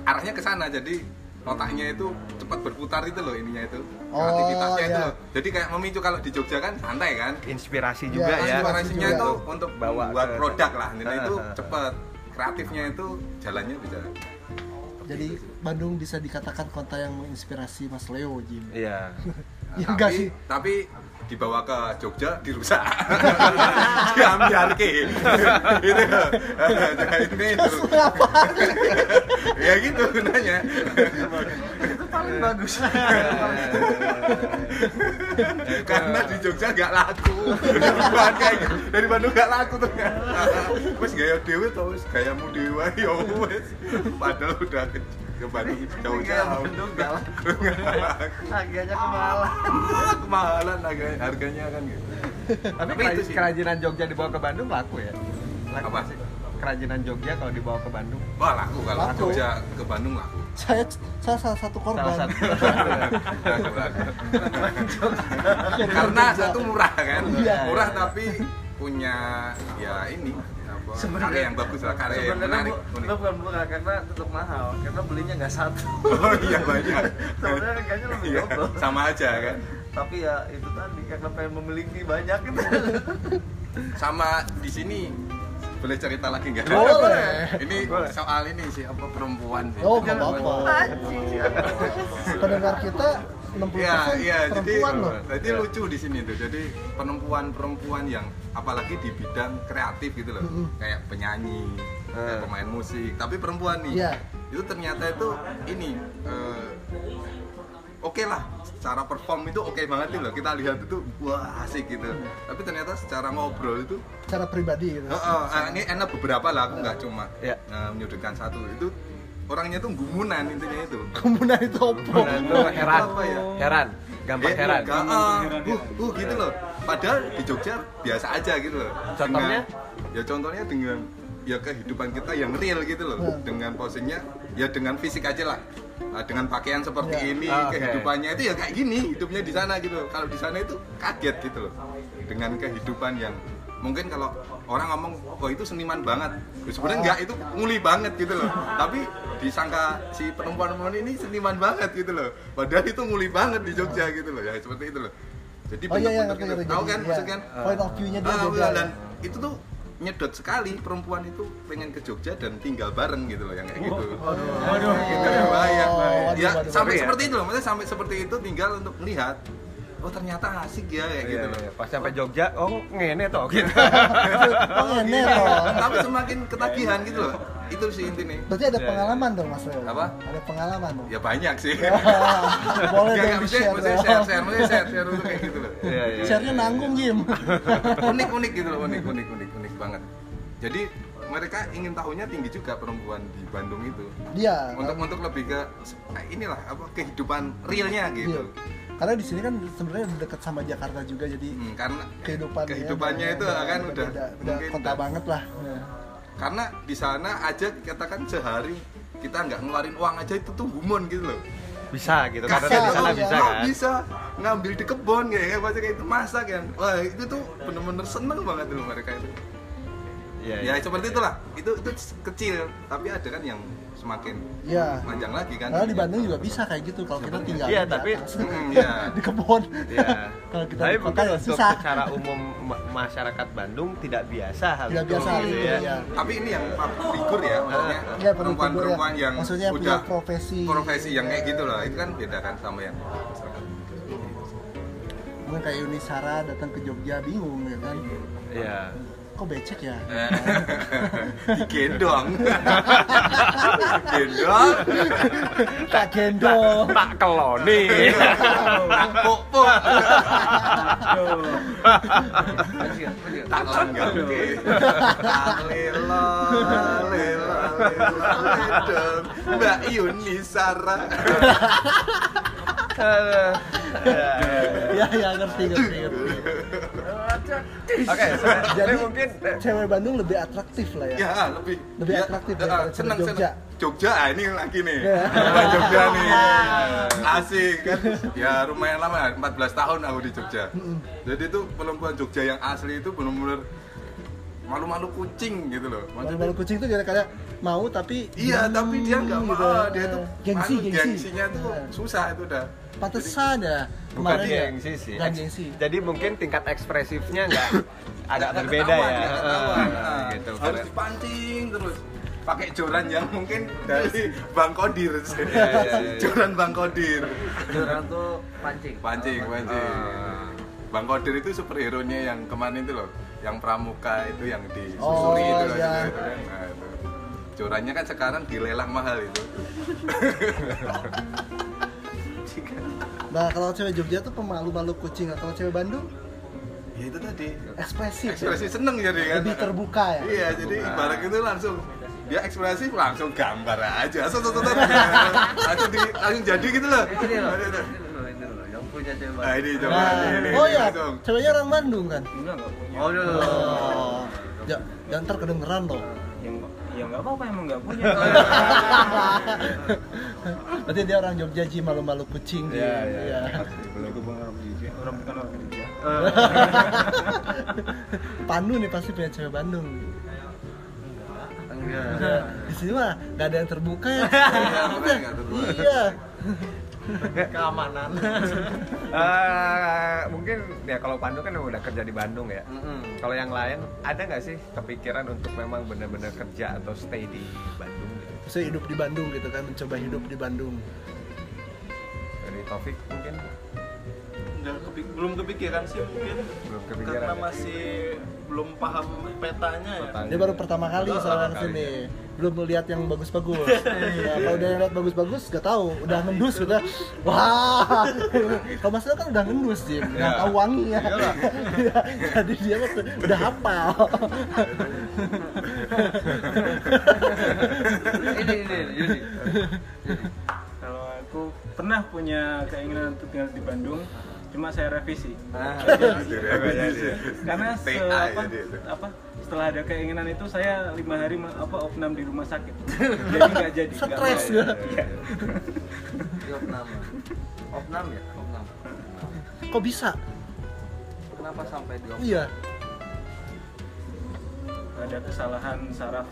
Speaker 3: arahnya ke sana. Jadi otaknya itu cepat berputar itu loh ininya itu.
Speaker 1: Oh,
Speaker 3: Aktivitasnya itu
Speaker 1: iya.
Speaker 3: loh. Jadi kayak memicu kalau di Jogja kan santai kan.
Speaker 2: inspirasi
Speaker 1: Iya,
Speaker 2: juga ya
Speaker 3: Inspirasinya
Speaker 1: juga.
Speaker 3: itu untuk
Speaker 2: Bawa
Speaker 3: buat produk lah. Ini itu cepet. Kreatifnya itu jalannya bisa.
Speaker 1: Jadi Bandung bisa dikatakan kota yang menginspirasi Mas Leo Jim.
Speaker 2: Iya.
Speaker 1: Ya
Speaker 3: tapi,
Speaker 1: sih?
Speaker 3: tapi dibawa ke Jogja dirusak. Diambil itu. Nah, ini.
Speaker 1: Apa
Speaker 3: ya gitu gunanya
Speaker 6: paling bagus
Speaker 3: karena di Jogja nggak laku kayak gitu. dari Bandung nggak laku tuh wes gaya dewe tau wes gayamu dewa ya wes padahal udah ke, ke Bandung
Speaker 6: Gaya
Speaker 3: jauh-jauh
Speaker 6: Bandung nggak laku.
Speaker 3: Nggak laku.
Speaker 6: harganya kemahalan
Speaker 3: kemahalan harga harganya kan gitu
Speaker 2: tapi
Speaker 3: Tapi itu sih.
Speaker 2: kerajinan Jogja dibawa ke Bandung laku ya laku
Speaker 3: apa
Speaker 2: sih kerajinan Jogja kalau dibawa ke Bandung?
Speaker 3: Wah laku kalau
Speaker 1: Laku.
Speaker 3: Jogja ke Bandung laku.
Speaker 1: Saya saya salah satu korban.
Speaker 2: Salah satu.
Speaker 3: Karena satu murah kan,
Speaker 1: Iya.
Speaker 3: murah tapi punya ya ini apa, karya yang bagus lah, karya yang
Speaker 4: sebenarnya
Speaker 3: menarik.
Speaker 4: bu-
Speaker 3: unik.
Speaker 4: lo bukan murah karena tetap mahal karena belinya nggak satu
Speaker 3: Oh iya banyak.
Speaker 4: sebenarnya harganya lebih
Speaker 3: Iya,
Speaker 4: double
Speaker 3: sama aja kan.
Speaker 4: tapi ya itu tadi karena pengen memiliki banyak gitu
Speaker 3: Sama di sini boleh cerita lagi nggak?
Speaker 1: Boleh.
Speaker 3: Ini soal ini sih apa perempuan sih.
Speaker 1: Oh, nggak apa-apa. Pendengar kita 60%
Speaker 3: Iya, iya. Jadi,
Speaker 1: perempuan loh.
Speaker 3: jadi lucu di sini tuh. Jadi perempuan-perempuan yang apalagi di bidang kreatif gitu loh,
Speaker 1: Mm-mm.
Speaker 3: kayak penyanyi, kayak
Speaker 2: Eh.
Speaker 3: pemain musik. Tapi perempuan nih,
Speaker 1: Iya.
Speaker 3: itu ternyata itu ini eh, oke lah. Secara perform itu oke banget tuh loh. Kita lihat itu wah asik gitu. Tapi ternyata secara ngobrol itu
Speaker 1: Cara pribadi gitu.
Speaker 3: Oh, oh, ah, ini enak beberapa lah, aku nggak cuma
Speaker 2: Iya.
Speaker 3: eh, menyudutkan satu. Itu orangnya tuh gumunan intinya itu.
Speaker 1: Kemudian itu opo.
Speaker 2: Dan itu heran,
Speaker 3: Apa ya?
Speaker 2: heran, gampang
Speaker 3: Eh,
Speaker 2: heran.
Speaker 3: enggak, ah, uh, uh, gitu loh. Padahal di Jogja biasa aja gitu loh.
Speaker 2: Contohnya?
Speaker 3: Dengan- ya contohnya dengan ya kehidupan kita yang real gitu loh.
Speaker 1: Hmm.
Speaker 3: Dengan posingnya ya dengan fisik aja lah. Nah, dengan pakaian seperti
Speaker 1: Ya.
Speaker 3: ini,
Speaker 2: Ah, oke.
Speaker 3: kehidupannya itu ya kayak gini, hidupnya di sana gitu. Kalau di sana itu kaget gitu loh. Dengan kehidupan yang mungkin kalau orang ngomong oh itu seniman banget Ya, sebenarnya enggak itu nguli banget gitu loh tapi disangka si perempuan-perempuan ini seniman banget gitu loh padahal itu nguli banget di Jogja gitu loh ya seperti itu loh jadi
Speaker 1: Oh iya iya
Speaker 3: bentuk-bentuk
Speaker 1: ngerti
Speaker 3: gitu. tahu kan
Speaker 1: iya.
Speaker 3: maksudnya
Speaker 1: Point of view-nya dia
Speaker 3: Ah,
Speaker 1: beda.
Speaker 3: iya,
Speaker 1: ya.
Speaker 3: dan itu tuh nyedot sekali perempuan itu pengen ke Jogja dan tinggal bareng gitu loh yang kayak gitu
Speaker 5: Waduh,
Speaker 3: bahaya
Speaker 1: Oh, waduh,
Speaker 3: ya
Speaker 1: waduh,
Speaker 3: sampai
Speaker 2: waduh, ya.
Speaker 3: seperti itu loh maksudnya sampai seperti itu tinggal untuk melihat oh ternyata asik ya kayak gitu loh
Speaker 2: Iya, iya. Pas sampai Jogja, oh ngene toh gitu.
Speaker 1: Oh, ini loh.
Speaker 3: tapi semakin ketagihan gitu loh itu sih intinya
Speaker 1: Berarti ada
Speaker 2: Iya,
Speaker 1: pengalaman dong Mas Leo.
Speaker 3: Apa?
Speaker 1: Ada pengalaman dong.
Speaker 3: ya banyak sih
Speaker 1: Boleh dong di share.
Speaker 3: maksudnya share, share, maksudnya share, share untuk kayak gitu loh
Speaker 2: Iya, iya.
Speaker 1: Share-nya nanggung Jim.
Speaker 3: unik unik gitu loh unik unik unik unik banget jadi mereka ingin tahunya tinggi juga perempuan di Bandung itu
Speaker 1: Dia.
Speaker 3: untuk untuk lebih ke eh, inilah apa kehidupan realnya
Speaker 1: Iya.
Speaker 3: gitu
Speaker 1: Karena di sini kan sebenarnya udah dekat sama Jakarta juga jadi
Speaker 3: Hmm, karena
Speaker 1: kehidupannya
Speaker 3: kehidupannya itu kan udah
Speaker 1: udah,
Speaker 3: mungkin
Speaker 1: kota
Speaker 3: udah-
Speaker 1: banget lah. Ya.
Speaker 3: karena di sana aja katakan sehari kita nggak ngeluarin uang aja itu tuh gumun gitu loh
Speaker 2: Bisa gitu, karena
Speaker 1: Bisa,
Speaker 2: di sana
Speaker 1: iya.
Speaker 2: bisa
Speaker 3: Oh,
Speaker 2: kan.
Speaker 3: bisa ngambil di kebun kayak kayak macam kayak itu masak kan wah itu tuh bener-bener seneng banget tuh mereka itu
Speaker 2: Iya,
Speaker 3: ya
Speaker 2: iya.
Speaker 3: seperti itulah itu itu kecil tapi ada kan yang semakin
Speaker 1: Iya.
Speaker 3: panjang lagi kan
Speaker 1: Karena di Bandung juga bisa kayak gitu kalau kita tinggal
Speaker 2: Iya,
Speaker 1: di
Speaker 2: tapi-
Speaker 1: atas.
Speaker 3: Iya.
Speaker 1: di kebun.
Speaker 2: Iya.
Speaker 1: Kalau kita
Speaker 2: Tapi
Speaker 1: di kota
Speaker 2: mungkin
Speaker 1: ya
Speaker 2: untuk
Speaker 1: susah.
Speaker 2: secara umum ma- masyarakat Bandung tidak biasa hal
Speaker 1: Tidak
Speaker 2: itu.
Speaker 1: biasa hal
Speaker 2: gitu
Speaker 1: itu
Speaker 2: ya.
Speaker 1: ya.
Speaker 3: tapi ini yang public figure ya maksudnya
Speaker 1: Iya, public
Speaker 3: perempuan-perempuan
Speaker 1: figure ya.
Speaker 3: yang
Speaker 1: Maksudnya punya
Speaker 3: udah
Speaker 1: profesi.
Speaker 3: profesi yang kayak gitu loh itu kan beda kan sama yang
Speaker 1: Mungkin kayak Yuni Sara datang ke Jogja bingung ya kan.
Speaker 2: Iya.
Speaker 1: Kok becek ya?
Speaker 3: digendong digendong
Speaker 1: Tak gendong.
Speaker 2: Tak keloni.
Speaker 3: tak popo tak langgam tak Mbak Yuni Sara
Speaker 1: ya ya ngerti ngerti ngerti.
Speaker 2: Oke,
Speaker 1: Jadi
Speaker 2: jadi mungkin
Speaker 1: cewek Bandung lebih atraktif lah ya.
Speaker 3: ya lebih
Speaker 1: Lebih
Speaker 3: ya,
Speaker 1: atraktif daripada
Speaker 3: seneng
Speaker 1: Jogja.
Speaker 3: seneng. Jogja ah, ini lagi nih.
Speaker 1: Ya.
Speaker 3: Jogja nih. Asik kan? Ya lumayan lama 14 tahun aku di Jogja. Jadi itu perempuan Jogja yang asli itu benar-benar malu-malu kucing gitu loh.
Speaker 1: Malu-malu kucing itu dia kayak mau tapi
Speaker 3: Iya,
Speaker 1: Hmm,
Speaker 3: tapi dia nggak mau.
Speaker 1: gitu.
Speaker 3: dia tuh
Speaker 1: gengsi
Speaker 3: anu,
Speaker 1: gengsi.
Speaker 3: gengsinya tuh
Speaker 1: Nah,
Speaker 3: susah itu udah.
Speaker 1: Pantesan ya.
Speaker 2: bukan
Speaker 1: Kemarin ya.
Speaker 2: gengsi sih. Eks-
Speaker 1: gengsi.
Speaker 2: Jadi mungkin tingkat ekspresifnya nggak agak berbeda
Speaker 3: ketahuan,
Speaker 2: ya.
Speaker 3: Nah,
Speaker 2: gitu.
Speaker 3: Harus
Speaker 2: Karena-
Speaker 3: dipancing terus. Pakai joran yang mungkin dari Bang Kodir.
Speaker 2: iya, iya.
Speaker 3: joran Bang Kodir.
Speaker 4: Joran tuh pancing
Speaker 3: Pancing, pancing.
Speaker 2: Ah.
Speaker 3: Bang Kodir itu superhero nya yang kemarin itu loh, yang pramuka itu yang disusuri
Speaker 1: Oh,
Speaker 3: itu loh,
Speaker 1: iya.
Speaker 3: itu kan. Nah, itu. Jorannya kan sekarang dilelang mahal itu.
Speaker 1: Nah kalau cewek Jogja tuh pemalu-malu kucing. Nah, Kalau cewek Bandung
Speaker 3: Ya itu tadi.
Speaker 1: ekspresif.
Speaker 3: Ekspresi
Speaker 1: ya.
Speaker 3: seneng jadi kan.
Speaker 1: Lebih terbuka ya.
Speaker 3: Iya, jadi ibarat itu langsung dia ekspresi langsung gambar aja. Langsung tuh, langsung di langsung jadi gitu loh.
Speaker 4: ini loh ini loh yang punya cewek
Speaker 3: Nah, ini coba
Speaker 1: Nah,
Speaker 3: ini, ini,
Speaker 1: oh ya,
Speaker 3: langsung.
Speaker 1: ceweknya orang Bandung kan.
Speaker 4: enggak enggak oh udah
Speaker 1: Oh, ya, ya ntar kedengeran loh.
Speaker 5: Ya nggak apa-apa emang nggak punya
Speaker 1: Berarti dia orang Jogja Ji malu-malu kucing Ji.
Speaker 2: Iya, iya.
Speaker 1: Iya.
Speaker 2: Belum.
Speaker 5: orang bukan orang kerja
Speaker 1: Pandu nih pasti punya cewek Bandung.
Speaker 4: enggak
Speaker 1: di sini mah gak ada yang terbuka ya.
Speaker 3: nggak.
Speaker 1: Iya.
Speaker 4: Keamanan
Speaker 2: Eh, mungkin ya kalau Pandu kan udah kerja di Bandung ya.
Speaker 4: Mm-mm.
Speaker 2: Kalau yang lain ada nggak sih kepikiran untuk memang benar-benar kerja atau stay di Bandung gitu?
Speaker 1: Saya hidup di Bandung gitu kan, mencoba hidup di Bandung.
Speaker 2: Dari Taufik mungkin
Speaker 4: Nggak kepik- belum kepikiran sih mungkin
Speaker 2: belum kepikiran.
Speaker 4: karena
Speaker 2: ya?
Speaker 4: masih belum paham petanya ya
Speaker 2: Petanya.
Speaker 1: Dia baru pertama kali
Speaker 2: Oh,
Speaker 1: soalnya
Speaker 2: ke
Speaker 1: sini.
Speaker 2: kali.
Speaker 1: Belum melihat yang bagus-bagus. ya, kalau udah lihat bagus-bagus, gak tahu. Udah ngendus udah. Wah. Kalau Mas Leo kan udah ngendus sih, nggak
Speaker 2: Iya.
Speaker 1: tahu wanginya. Iya, Jadi dia mah udah hafal.
Speaker 6: ini ini ini
Speaker 5: kalau aku pernah punya keinginan untuk tinggal di Bandung cuma saya revisi
Speaker 6: nah
Speaker 5: karena se- apa, apa setelah ada keinginan itu saya lima hari apa opnam di rumah sakit jadi nggak jadi nggak
Speaker 1: Stres
Speaker 5: mau.
Speaker 1: ya.
Speaker 5: Iya.
Speaker 6: di opnam opnam ya opnam
Speaker 1: Kok bisa?
Speaker 6: kenapa sampai di opnam
Speaker 1: Iya.
Speaker 5: ada kesalahan saraf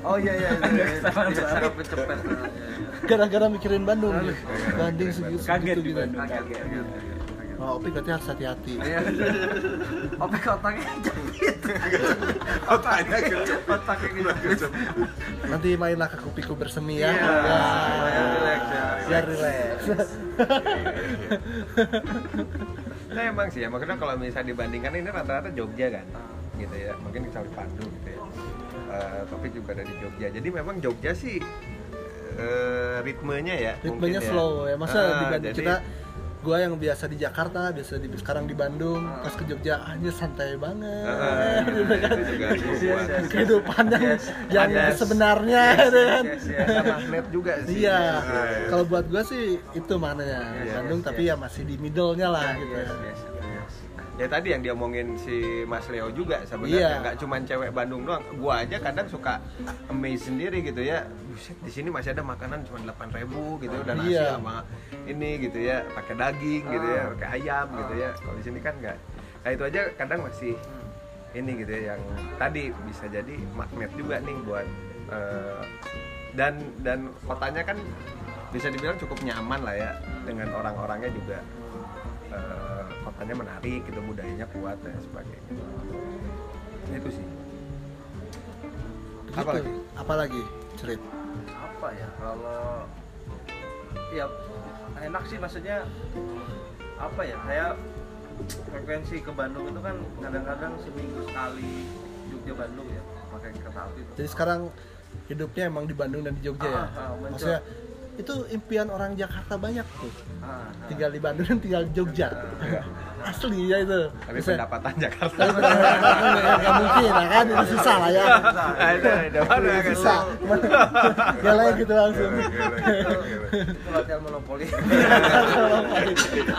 Speaker 6: oh iya iya iya, iya.
Speaker 5: Kesalahan
Speaker 6: Iya,
Speaker 5: saraf.
Speaker 6: saraf pencepet iya, iya.
Speaker 1: Gara-gara mikirin Bandung nih. Banding segitu
Speaker 5: kaget
Speaker 1: segitu
Speaker 5: di
Speaker 1: gitu.
Speaker 5: Bandung
Speaker 6: Kaget,
Speaker 5: kaget
Speaker 6: kaget,
Speaker 1: Oh, Opi berarti harus hati-hati.
Speaker 6: Iya. Opek otaknya jepit.
Speaker 3: Otaknya kecil.
Speaker 6: Otaknya gitu.
Speaker 1: Nanti mainlah ke kupiku bersemi ya.
Speaker 6: Iya.
Speaker 1: Ya.
Speaker 6: Biar relax ya.
Speaker 1: Biar relax.
Speaker 2: Nah emang sih ya, maksudnya kalau misalnya dibandingkan ini rata-rata Jogja kan, gitu ya. Mungkin misalnya Pandu gitu ya. Eh, tapi juga dari Jogja. Jadi memang Jogja sih eh, ritmenya ya.
Speaker 1: Ritmenya
Speaker 2: ya.
Speaker 1: slow ya. Masa
Speaker 2: Ah,
Speaker 1: dibanding
Speaker 2: jadi-
Speaker 1: kita gua yang biasa di Jakarta, biasa di sekarang di Bandung, pas ke Jogja aja santai banget.
Speaker 2: Ah,
Speaker 1: gitu kan.
Speaker 2: kuat.
Speaker 6: yes,
Speaker 1: Kehidupan yang,
Speaker 6: Yes.
Speaker 1: yang
Speaker 2: Yes.
Speaker 1: sebenarnya gitu kan.
Speaker 6: Yes, yes.
Speaker 2: Ada magnet juga sih.
Speaker 1: Iya.
Speaker 3: iya.
Speaker 1: Kalau buat gua sih itu maknanya
Speaker 6: Yes,
Speaker 1: Bandung
Speaker 6: yes,
Speaker 1: tapi
Speaker 6: yes.
Speaker 1: ya masih di middle-nya lah gitu.
Speaker 2: Ya tadi yang dia omongin si Mas Leo juga
Speaker 1: Iya.
Speaker 2: sebenarnya nggak cuma cewek Bandung doang. Gua aja kadang suka amazed sendiri gitu ya. Buset, di sini masih ada makanan cuma 8.000 gitu udah nasi
Speaker 1: Iya.
Speaker 2: sama ini gitu ya, pakai daging gitu ya, pakai ayam gitu ya. Kalau di sini kan nggak. Nah, itu aja kadang masih ini gitu ya yang tadi bisa jadi magnet juga nih buat eh, dan dan kotanya kan bisa dibilang cukup nyaman lah ya dengan orang-orangnya juga eh, kotanya menarik gitu budayanya kuat dan sebagainya itu sih
Speaker 1: Begitu.
Speaker 2: Apa lagi?
Speaker 1: Apa lagi? Cerit.
Speaker 6: Apa ya kalau ya enak sih maksudnya apa ya saya frekuensi ke Bandung itu kan kadang-kadang seminggu sekali Jogja Bandung ya pakai kereta api.
Speaker 1: Jadi sekarang hidupnya emang di Bandung dan di Jogja ya.
Speaker 6: Ah, ah.
Speaker 1: Maksudnya itu impian orang Jakarta banyak tuh.
Speaker 6: Ah, ah.
Speaker 1: Tinggal di Bandung dan tinggal di Jogja. Asli ya itu.
Speaker 2: tapi
Speaker 1: Bisa-
Speaker 2: pendapatan Jakarta
Speaker 1: nggak mungkin lah kan itu susah lah ya.
Speaker 2: Nah, itu
Speaker 1: susah. Ya lah gitu langsung.
Speaker 6: Itu latihan monopoli.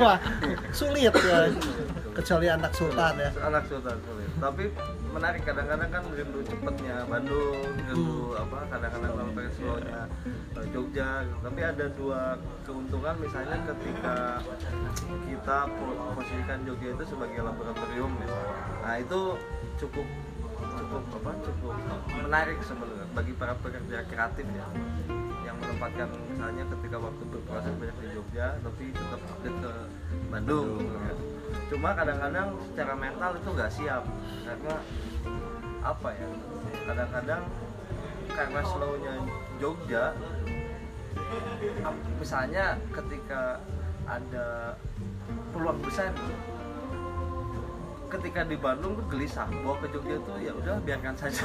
Speaker 1: Wah, sulit ya. Kecuali anak sultan ya.
Speaker 6: anak sultan sulit tapi menarik kadang-kadang kan rindu cepetnya Bandung rindu apa kadang-kadang kalau pengen slownya eh, Jogja gitu. tapi ada dua keuntungan misalnya ketika kita po- posisikan Jogja itu sebagai laboratorium misalnya nah itu cukup cukup apa cukup menarik sebenarnya bagi para pekerja kreatif ya yang menempatkan misalnya ketika waktu berproses banyak di Jogja tapi tetap update ke Bandung, ya. cuma kadang-kadang secara mental itu nggak siap karena apa ya kadang-kadang karena slownya Jogja misalnya ketika ada peluang besar ketika di Bandung tuh gelisah bawa ke Jogja tuh ya udah biarkan saja.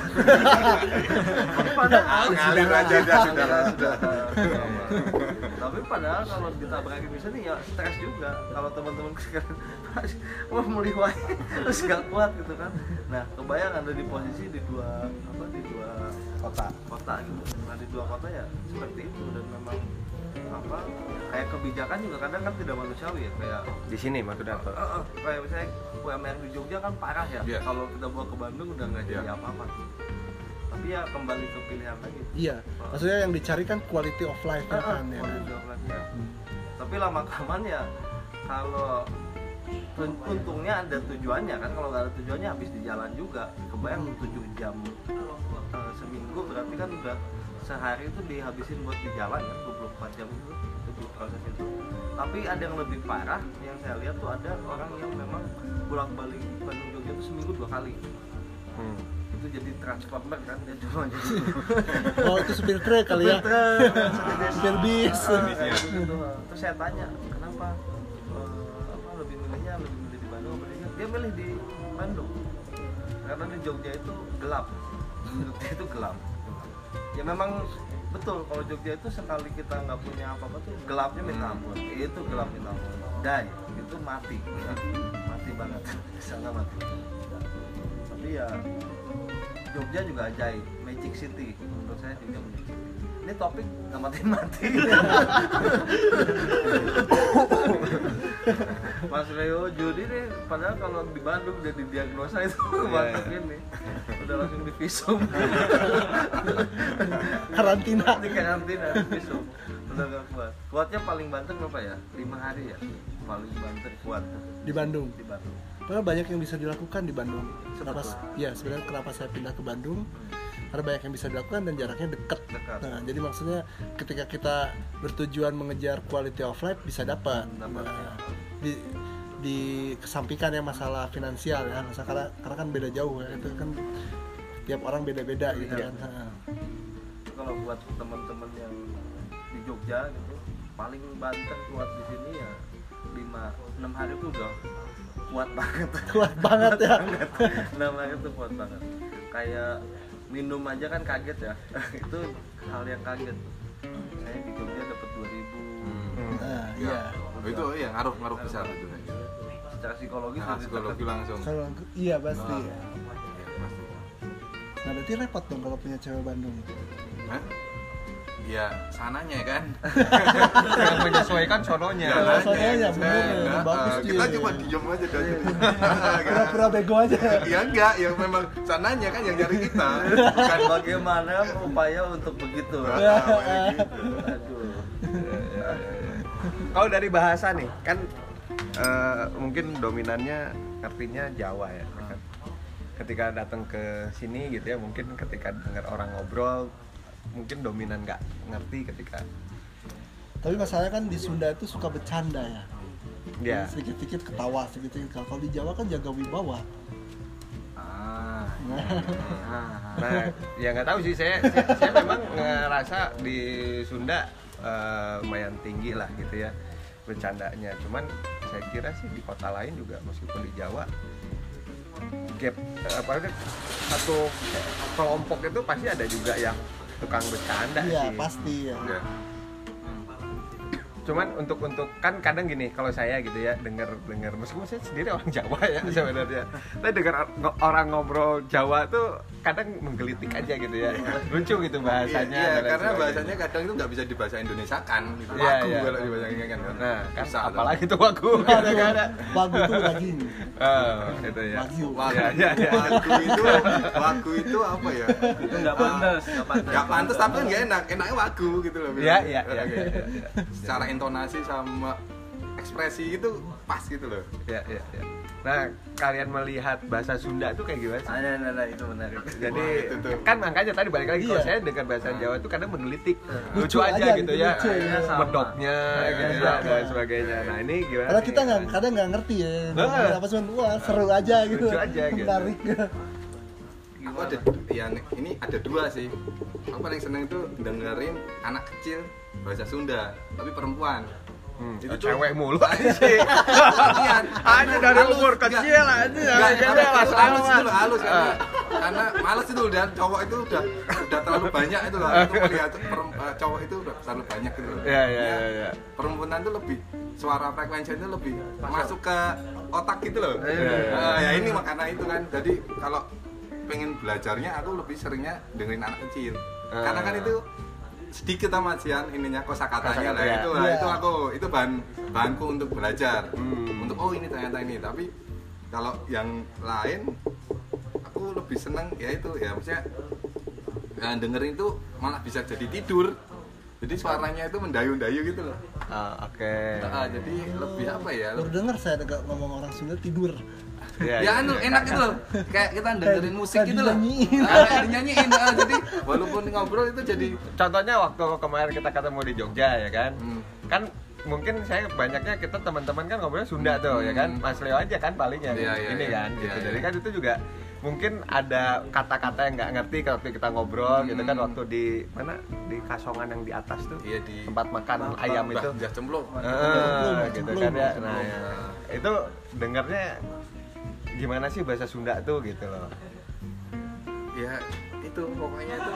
Speaker 6: Tapi padahal
Speaker 3: Ngalir aja sudah
Speaker 6: sudah tapi padahal kalau ditabrak bisa nih ya stres juga. Kalau teman-teman sekarang wah meliwai terus gak kuat gitu kan. Nah kebayang ada di posisi di dua apa di dua
Speaker 2: kota.
Speaker 6: kota gitu. Nah di dua kota ya seperti itu. Dan memang apa kayak kebijakan juga kadang kan tidak manusiawi ya kayak
Speaker 2: di sini maksudnya
Speaker 6: Eh, eh, kayak misalnya UMR di Jogja kan parah ya
Speaker 3: Iya.
Speaker 6: kalau kita bawa ke Bandung udah nggak jadi
Speaker 3: Iya.
Speaker 6: apa-apa tapi ya kembali ke pilihan lagi
Speaker 1: Iya, maksudnya yang dicari kan quality of life ya
Speaker 6: Ah,
Speaker 1: kan ya. kan?
Speaker 6: quality of life, ya.
Speaker 1: Hmm.
Speaker 6: tapi lama kelamaan ya kalau tun- untungnya ada tujuannya kan kalau nggak ada tujuannya habis di jalan juga kebayang 7 jam eh, seminggu berarti kan udah sehari itu dihabisin buat di jalan kan 24 jam itu itu proses itu tapi ada yang lebih parah yang saya lihat tuh ada orang yang memang bolak balik Bandung Jogja itu seminggu dua kali
Speaker 2: Hmm.
Speaker 6: itu jadi transformer kan dia cuma jadi
Speaker 1: Oh itu supir truk kali ya? supir bis.
Speaker 6: Kayak gitu. terus saya tanya kenapa eh, apa lebih milihnya lebih milih di Bandung apa di Jogja? dia milih di Bandung karena di Jogja itu gelap Jogja itu gelap ya memang betul kalau Jogja itu sekali kita nggak punya apa-apa tuh gelapnya minta ampun. Itu gelap minta ampun. Die itu mati. Mati banget. Sana mati. Tapi ya Jogja juga ajaib. Magic City. Menurut saya Jogja Magic City ini topik nggak mati-mati. Mas Leo Judi nih padahal kalau di Bandung udah didiagnosa itu mantap ini. Udah langsung di visum
Speaker 1: Karantina.
Speaker 6: di karantina visum udah gak kuat. Kuatnya paling banter berapa ya? Lima hari ya? Paling banter kuat.
Speaker 1: Di Bandung.
Speaker 6: di Bandung.
Speaker 1: Karena banyak yang bisa dilakukan di Bandung. Kenapa? Ya sebenarnya kenapa saya pindah ke Bandung? Karena banyak yang bisa dilakukan dan jaraknya dekat.
Speaker 6: Dekat.
Speaker 1: Nah, jadi maksudnya ketika kita bertujuan mengejar quality of life bisa dapat.
Speaker 6: Dapat,
Speaker 1: Nah, di di kesampingkan ya masalah finansial ya, Masa- karena karena kan beda jauh ya itu kan tiap orang beda-beda gitu kan. Nah,
Speaker 6: Itu kalau buat teman-teman yang di Jogja gitu paling banter kuat di sini ya lima enam hari itu udah kuat banget
Speaker 1: kuat banget ya.
Speaker 6: enam hari itu kuat banget kayak minum aja kan kaget ya itu hal yang kaget saya di Jogja dapat 2000
Speaker 1: Nah,
Speaker 3: Ya.
Speaker 1: iya.
Speaker 3: Oh, itu iya ngaruh ngaruh besar itu.
Speaker 6: secara psikologis
Speaker 3: Nah, psikologi langsung.
Speaker 1: Kalau iya pasti.
Speaker 3: Nah.
Speaker 1: ya.
Speaker 3: Iya, pasti.
Speaker 1: Nah, berarti repot dong kalau punya cewek Bandung.
Speaker 3: Hah? Ya sananya kan.
Speaker 2: yang menyesuaikan sononya
Speaker 1: Iya, sononya,
Speaker 3: Saya
Speaker 1: bener,
Speaker 3: enggak,
Speaker 1: bagus dia.
Speaker 3: Kita cuma diem aja dan
Speaker 1: Pura-pura bego aja.
Speaker 3: Ya enggak, yang memang sananya kan yang nyari kita. Bukan
Speaker 6: bagaimana upaya untuk begitu
Speaker 1: Iya.
Speaker 6: aduh
Speaker 2: kalau dari bahasa nih kan eh, mungkin dominannya artinya Jawa ya kan? ketika datang ke sini gitu ya mungkin ketika dengar orang ngobrol mungkin dominan nggak ngerti ketika
Speaker 1: Tapi masalahnya kan di Sunda itu suka bercanda ya.
Speaker 2: ya
Speaker 1: Sedikit-sedikit ketawa, sedikit-sedikit. Kalau di Jawa kan jaga wibawa.
Speaker 3: Ah.
Speaker 2: nah ya nggak tahu sih saya, saya saya memang ngerasa di Sunda eh, lumayan tinggi lah gitu ya bercandanya cuman saya kira sih di kota lain juga meskipun di Jawa gap eh, apa itu satu kelompok itu pasti ada juga yang tukang bercanda
Speaker 1: Iya,
Speaker 2: sih
Speaker 1: pasti ya.
Speaker 3: Ya.
Speaker 2: Cuman untuk untuk kan kadang gini kalau saya gitu ya dengar dengar meskipun saya sendiri orang Jawa ya sebenarnya tapi dengar or- orang ngobrol Jawa tuh kadang menggelitik aja gitu ya lucu gitu bahasanya
Speaker 3: Iya,
Speaker 2: lain
Speaker 3: karena
Speaker 2: sebagainya.
Speaker 3: bahasanya kadang itu nggak bisa dibahasa Indonesia kan. Gitu.
Speaker 2: Iya,
Speaker 3: Wagu
Speaker 2: iya.
Speaker 3: kalau dibahasa Indonesia kan.
Speaker 2: nah kan
Speaker 3: Susah tuh.
Speaker 2: apalagi tuh wagu kadang-kadang
Speaker 1: Wagu itu daging.
Speaker 2: oh itu ya.
Speaker 3: Wagu,
Speaker 2: Iya, iya, iya.
Speaker 3: wagu itu, wagu itu apa ya?
Speaker 5: itu nggak pantas
Speaker 3: Gak pantas tapi kan gak enak, enaknya wagu gitu loh.
Speaker 2: Iya, iya, iya,
Speaker 3: Oke.
Speaker 2: iya, iya, iya.
Speaker 3: Secara intonasi sama ekspresi itu pas gitu loh.
Speaker 2: ya ya ya nah kalian melihat bahasa Sunda tuh kayak gimana sih?
Speaker 6: nah, nah, nah, itu menarik
Speaker 2: Jadi
Speaker 3: Wah, itu tuh.
Speaker 2: kan makanya tadi balik lagi kalau
Speaker 1: Iya.
Speaker 2: saya dengar bahasa Jawa itu kadang menggelitik
Speaker 1: Lucu
Speaker 2: lucu, aja,
Speaker 1: aja
Speaker 2: gitu
Speaker 1: gitu,
Speaker 2: ya
Speaker 1: lucu, iya.
Speaker 6: Sama.
Speaker 2: medoknya gitu ya
Speaker 1: sama.
Speaker 2: dan sebagainya nah ini gimana
Speaker 1: Karena kita nggak kadang nggak ngerti ya.
Speaker 2: Heeh.
Speaker 1: Apa cuman wah seru aja gitu.
Speaker 2: Lucu aja gitu.
Speaker 1: Menarik.
Speaker 3: Aku ada yang ini ada dua sih. Aku paling seneng itu dengerin anak kecil bahasa Sunda, tapi perempuan.
Speaker 2: Hmm,
Speaker 3: Itu tuh-
Speaker 2: cewek mulu aja
Speaker 3: Kasihan.
Speaker 2: Aja dari
Speaker 3: Halus,
Speaker 2: umur kecil aja langsung
Speaker 3: halus
Speaker 2: amat.
Speaker 3: itu halus karena,
Speaker 2: Ah.
Speaker 3: karena males itu dan cowok itu udah udah terlalu banyak itu loh. Aku melihat eh, cowok itu udah terlalu banyak gitu.
Speaker 2: Iya, iya,
Speaker 3: Ya,
Speaker 2: iya, iya.
Speaker 3: Perempuan itu lebih suara frekuensi itu lebih masuk ke otak gitu loh.
Speaker 2: Iya, iya.
Speaker 3: Ya ini makanya itu kan. Jadi kalau pengen belajarnya aku lebih seringnya dengerin anak kecil. Karena kan itu sedikit amat sih ininya kosakatanya lah. Itu lah
Speaker 1: Iya.
Speaker 3: itu aku itu bahan bahanku untuk belajar.
Speaker 2: Hmm.
Speaker 3: untuk oh ini ternyata ini. Tapi kalau yang lain aku lebih seneng ya itu ya maksudnya nah, dengerin itu malah bisa jadi tidur. Jadi suaranya itu mendayu-dayu gitu loh.
Speaker 2: Ah, oke.
Speaker 3: Nah, jadi lebih apa ya?
Speaker 1: Baru dengar saya ada ngomong orang Sunda tidur
Speaker 2: Iya,
Speaker 3: ya
Speaker 2: iya.
Speaker 3: anu enak gitu loh kayak kita dengerin musik gitu loh. Ah, kayak dinyanyiin ah, jadi walaupun ngobrol itu jadi
Speaker 2: contohnya waktu kemarin kita ketemu di Jogja ya kan
Speaker 3: Hmm.
Speaker 2: kan mungkin saya banyaknya kita teman-teman kan ngobrolnya Sunda tuh ya kan
Speaker 3: Hmm.
Speaker 2: Mas Leo aja kan paling yang
Speaker 3: Iya, iya,
Speaker 2: ini
Speaker 3: iya.
Speaker 2: kan gitu
Speaker 3: Iya,
Speaker 2: jadi
Speaker 3: iya.
Speaker 2: kan itu juga mungkin ada kata-kata yang nggak ngerti kalau kita ngobrol gitu kan
Speaker 3: Hmm.
Speaker 2: waktu di mana di kasongan yang di atas tuh
Speaker 3: Iya, di-
Speaker 2: tempat makan ayam
Speaker 3: Mbah
Speaker 2: itu
Speaker 3: Jah Cemplung.
Speaker 2: Eh,
Speaker 1: Cemplung,
Speaker 2: gitu
Speaker 1: cemplung,
Speaker 2: kan ya nah ya. itu dengarnya gimana sih bahasa Sunda tuh gitu loh.
Speaker 3: Ya itu pokoknya itu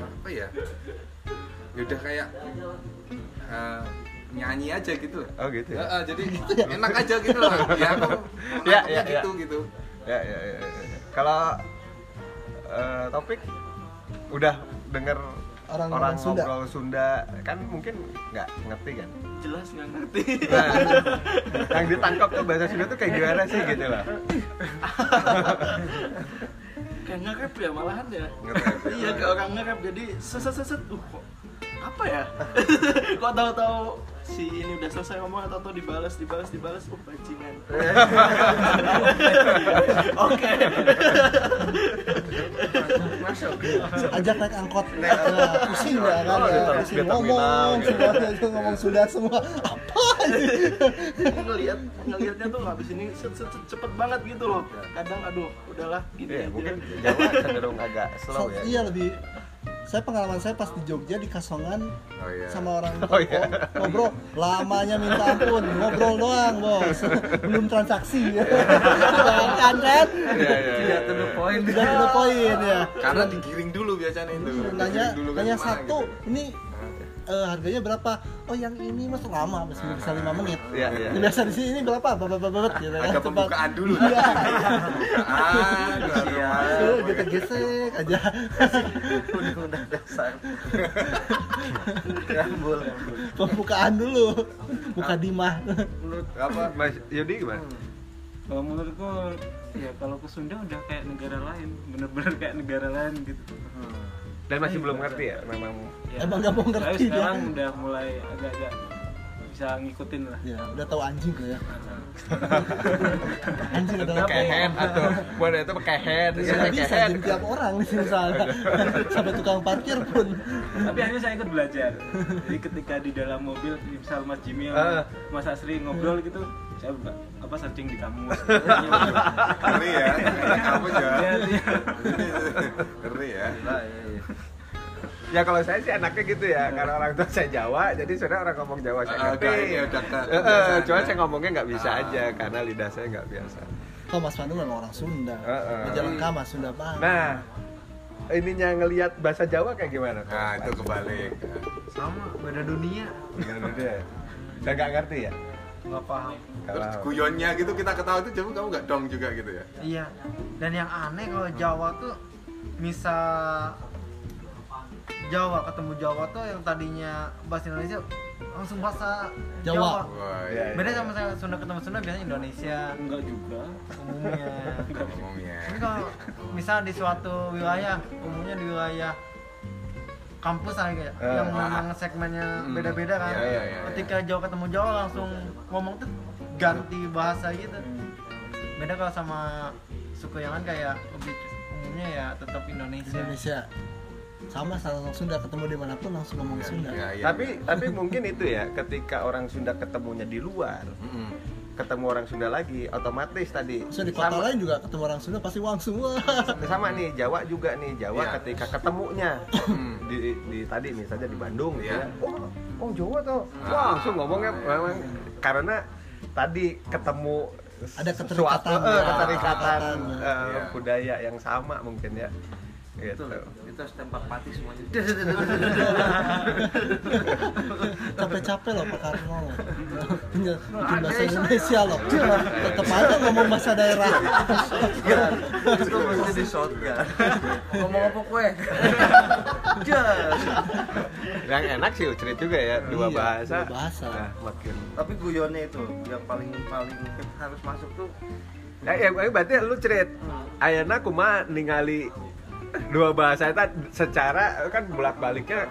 Speaker 3: apa ya? Ya udah kayak eh, nyanyi aja gitu.
Speaker 2: Oh gitu
Speaker 3: Ya,
Speaker 2: ya
Speaker 3: ah, jadi enak aja gitu loh. Ya aku
Speaker 2: Ya, ya, ya.
Speaker 3: gitu gitu.
Speaker 2: Ya ya, ya, ya. kalau eh, topik udah denger
Speaker 1: Orang-
Speaker 2: orang,
Speaker 1: Sunda.
Speaker 2: ngobrol Sunda. Kan mungkin nggak ngerti kan?
Speaker 4: Jelas nggak ngerti.
Speaker 2: Nah, yang ditangkap tuh bahasa Sunda tuh kayak gimana sih gitu loh?
Speaker 4: Kayak nge-rap ya malahan ya.
Speaker 3: Ya.
Speaker 4: iya kayak orang nge-rap. Jadi seset seset uh kok apa ya? Kok tahu-tahu si ini udah selesai ngomong atau tahu dibalas dibalas dibalas uh bajingan. Oke.
Speaker 1: Ajak naik angkot. Ya, pusing ya kan?
Speaker 2: Oh,
Speaker 1: ya, pusing ngomong semua ngomong Sunda semua. Apa
Speaker 4: ngelihat ngelihatnya tuh habis ini set, set, set, cepet banget gitu loh. Kadang aduh udahlah gini aja.
Speaker 2: mungkin Jawa cenderung agak slow ya.
Speaker 1: iya lebih saya pengalaman saya pas di Jogja di Kasongan
Speaker 3: oh iya.
Speaker 1: sama orang
Speaker 2: Oh, iya.
Speaker 1: ngobrol lamanya minta ampun. Ngobrol doang bos. Belum transaksi. Ya kan kan?
Speaker 2: Iya, iya, iya,
Speaker 6: to the
Speaker 2: iya.
Speaker 6: point.
Speaker 1: tidak ada poin ya.
Speaker 3: Karena digiring dulu biasanya itu.
Speaker 1: Nanya
Speaker 3: dulu ke
Speaker 1: nanya satu
Speaker 3: gitu.
Speaker 1: ini eh, harganya berapa oh yang ini mas lama masih bisa lima menit
Speaker 2: Iya, iya.
Speaker 1: Biasa di sini ini berapa bapak bapak gitu kan.
Speaker 3: ada pembukaan dulu
Speaker 1: iya
Speaker 3: pembukaan baru
Speaker 1: Tuh, gitu gesek aja
Speaker 6: udah dasar rambul
Speaker 1: pembukaan dulu buka dimah
Speaker 2: menurut apa Mas Yudi gimana
Speaker 5: kalau menurutku ya kalau ke Sunda udah kayak negara lain bener-bener kayak negara lain gitu
Speaker 2: dan masih belum ngerti ya memang.
Speaker 5: Ya,
Speaker 1: Emang nggak mau
Speaker 5: tapi
Speaker 1: ngerti dia.
Speaker 5: sekarang udah mulai agak-agak bisa ngikutin lah.
Speaker 1: Ya udah tahu anjing kok ya. Anjing
Speaker 2: pakai head atau buat itu
Speaker 1: bisa
Speaker 2: ya,
Speaker 1: bisa
Speaker 2: head
Speaker 1: jadi tiap orang di sini misalnya. Sampai tukang parkir pun.
Speaker 5: Tapi akhirnya saya ikut belajar. Jadi ketika di dalam mobil misal Mas Jimmy sama Mas Asri ngobrol gitu saya buka apa searching di kamus
Speaker 3: ngeri ya. Kamu ya.
Speaker 5: Iya, iya.
Speaker 3: ngeri ya.
Speaker 6: Iya, iya.
Speaker 2: Ya kalau saya sih anaknya gitu ya. Karena orang tua saya Jawa jadi sebenarnya orang ngomong Jawa saya
Speaker 3: Ah,
Speaker 2: ngerti. cuman
Speaker 3: ya.
Speaker 2: saya ngomongnya nggak bisa
Speaker 3: Ah.
Speaker 2: aja karena lidah saya nggak biasa.
Speaker 1: Kalau Mas Pandu memang orang Sunda.
Speaker 2: Heeh.
Speaker 1: di Jalan Kama Sunda banget
Speaker 2: nah ininya ngelihat bahasa Jawa kayak gimana?
Speaker 3: Nah itu kebalik.
Speaker 6: Sama beda dunia.
Speaker 2: Gimana dia udah nggak ngerti ya?
Speaker 6: Nggak paham.
Speaker 3: Terus
Speaker 2: Kalau-
Speaker 3: guyonnya gitu kita ketawa itu kamu kamu nggak dong juga gitu ya?
Speaker 7: Iya. Dan yang aneh kalau Jawa tuh misal Jawa ketemu Jawa tuh yang tadinya bahasa Indonesia langsung bahasa
Speaker 1: Jawa.
Speaker 7: Jawa.
Speaker 3: wah
Speaker 2: Iya,
Speaker 7: Beda sama saya Sunda ketemu Sunda biasanya Indonesia
Speaker 5: enggak juga
Speaker 7: umumnya.
Speaker 3: ngomongnya
Speaker 7: Tapi kalau misal di suatu wilayah, umumnya di wilayah kampus lah kayak
Speaker 2: Eh,
Speaker 7: yang memang segmennya
Speaker 3: Hmm.
Speaker 7: beda-beda kan.
Speaker 3: Iya, iya, iya,
Speaker 7: Ketika Jawa ketemu Jawa langsung ngomong tuh ganti bahasa gitu. Beda kalau sama suku yang kan kayak lebih umumnya ya tetap Indonesia.
Speaker 1: Indonesia sama sama orang Sunda ketemu di mana pun langsung ngomong Sunda
Speaker 3: Ya, iya.
Speaker 2: tapi tapi mungkin itu ya ketika orang Sunda ketemunya di luar
Speaker 3: Mm-mm.
Speaker 2: ketemu orang Sunda lagi otomatis tadi
Speaker 1: so di kota
Speaker 2: sama,
Speaker 1: lain juga ketemu orang Sunda pasti uang semua
Speaker 2: sama nih Jawa juga nih Jawa
Speaker 3: Iya.
Speaker 2: ketika ketemunya di, di tadi misalnya di Bandung
Speaker 3: Iya.
Speaker 2: ya oh, oh Jawa tuh
Speaker 3: Ah.
Speaker 2: wah langsung ngomongnya memang karena tadi ketemu
Speaker 1: Ada keterikatan.
Speaker 2: eh, keterikatan
Speaker 1: Keterikatan.
Speaker 2: eh,
Speaker 3: Iya.
Speaker 2: budaya yang sama mungkin ya gitu
Speaker 6: itu harus tembak pati semuanya.
Speaker 1: Capek-capek loh Pak Karno. Loh punya bikin bahasa Indonesia loh. Tetap aja ngomong bahasa daerah.
Speaker 6: Itu mesti di shotgun? Ngomong apa kue?
Speaker 2: Yang enak sih Ucrit juga ya dua
Speaker 1: Iya,
Speaker 2: bahasa.
Speaker 1: dua bahasa.
Speaker 2: Nah, makin
Speaker 6: tapi guyonnya itu yang paling paling harus masuk tuh
Speaker 2: Ya, ya, ya berarti lu cerit Ayana kuma ningali dua bahasa itu secara kan bolak baliknya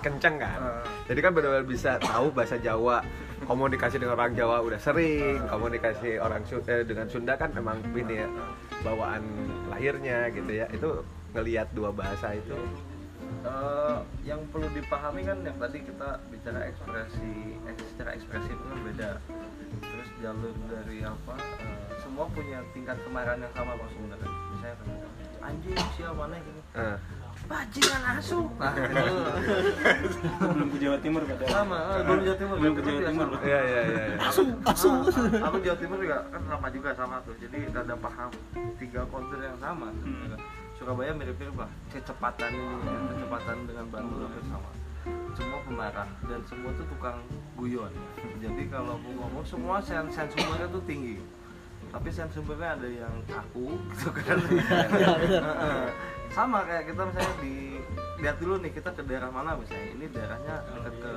Speaker 2: kenceng kan. Jadi kan benar-benar bisa tahu bahasa Jawa. Komunikasi dengan orang Jawa udah sering. Komunikasi orang eh, dengan Sunda kan memang ini ya bawaan lahirnya gitu ya. Itu ngelihat dua bahasa itu.
Speaker 6: Eh, yang perlu dipahami kan yang tadi kita bicara ekspresi eks- secara ekspresif itu kan beda. Terus jalur dari apa eh, semua punya tingkat kemarahan yang sama kok sebenarnya. Misalnya kan anjing siapa mana gini
Speaker 2: Eh,
Speaker 6: bajingan asu nah itu
Speaker 5: belum ke Jawa Timur padahal
Speaker 6: sama eh, belum Jawa Timur
Speaker 5: Belum ke
Speaker 6: Jawa
Speaker 5: Timur.
Speaker 2: iya iya iya iya.
Speaker 1: asu asu
Speaker 6: Ah, aku Jawa Timur juga kan sama juga sama tuh. Jadi rada paham tiga kontur yang sama
Speaker 5: Hmm.
Speaker 6: Surabaya mirip-mirip lah. Kecepatan ini ya, kecepatan dengan Bandung hampir sama. Semua pemarah dan semua tuh tukang guyon. Jadi kalau mau ngomong semua sen sen sumbernya tuh tinggi tapi sen sumbernya ada yang kaku gitu kan. Heeh. sama kayak kita misalnya di lihat dulu nih kita ke daerah mana misalnya. Ini daerahnya dekat ke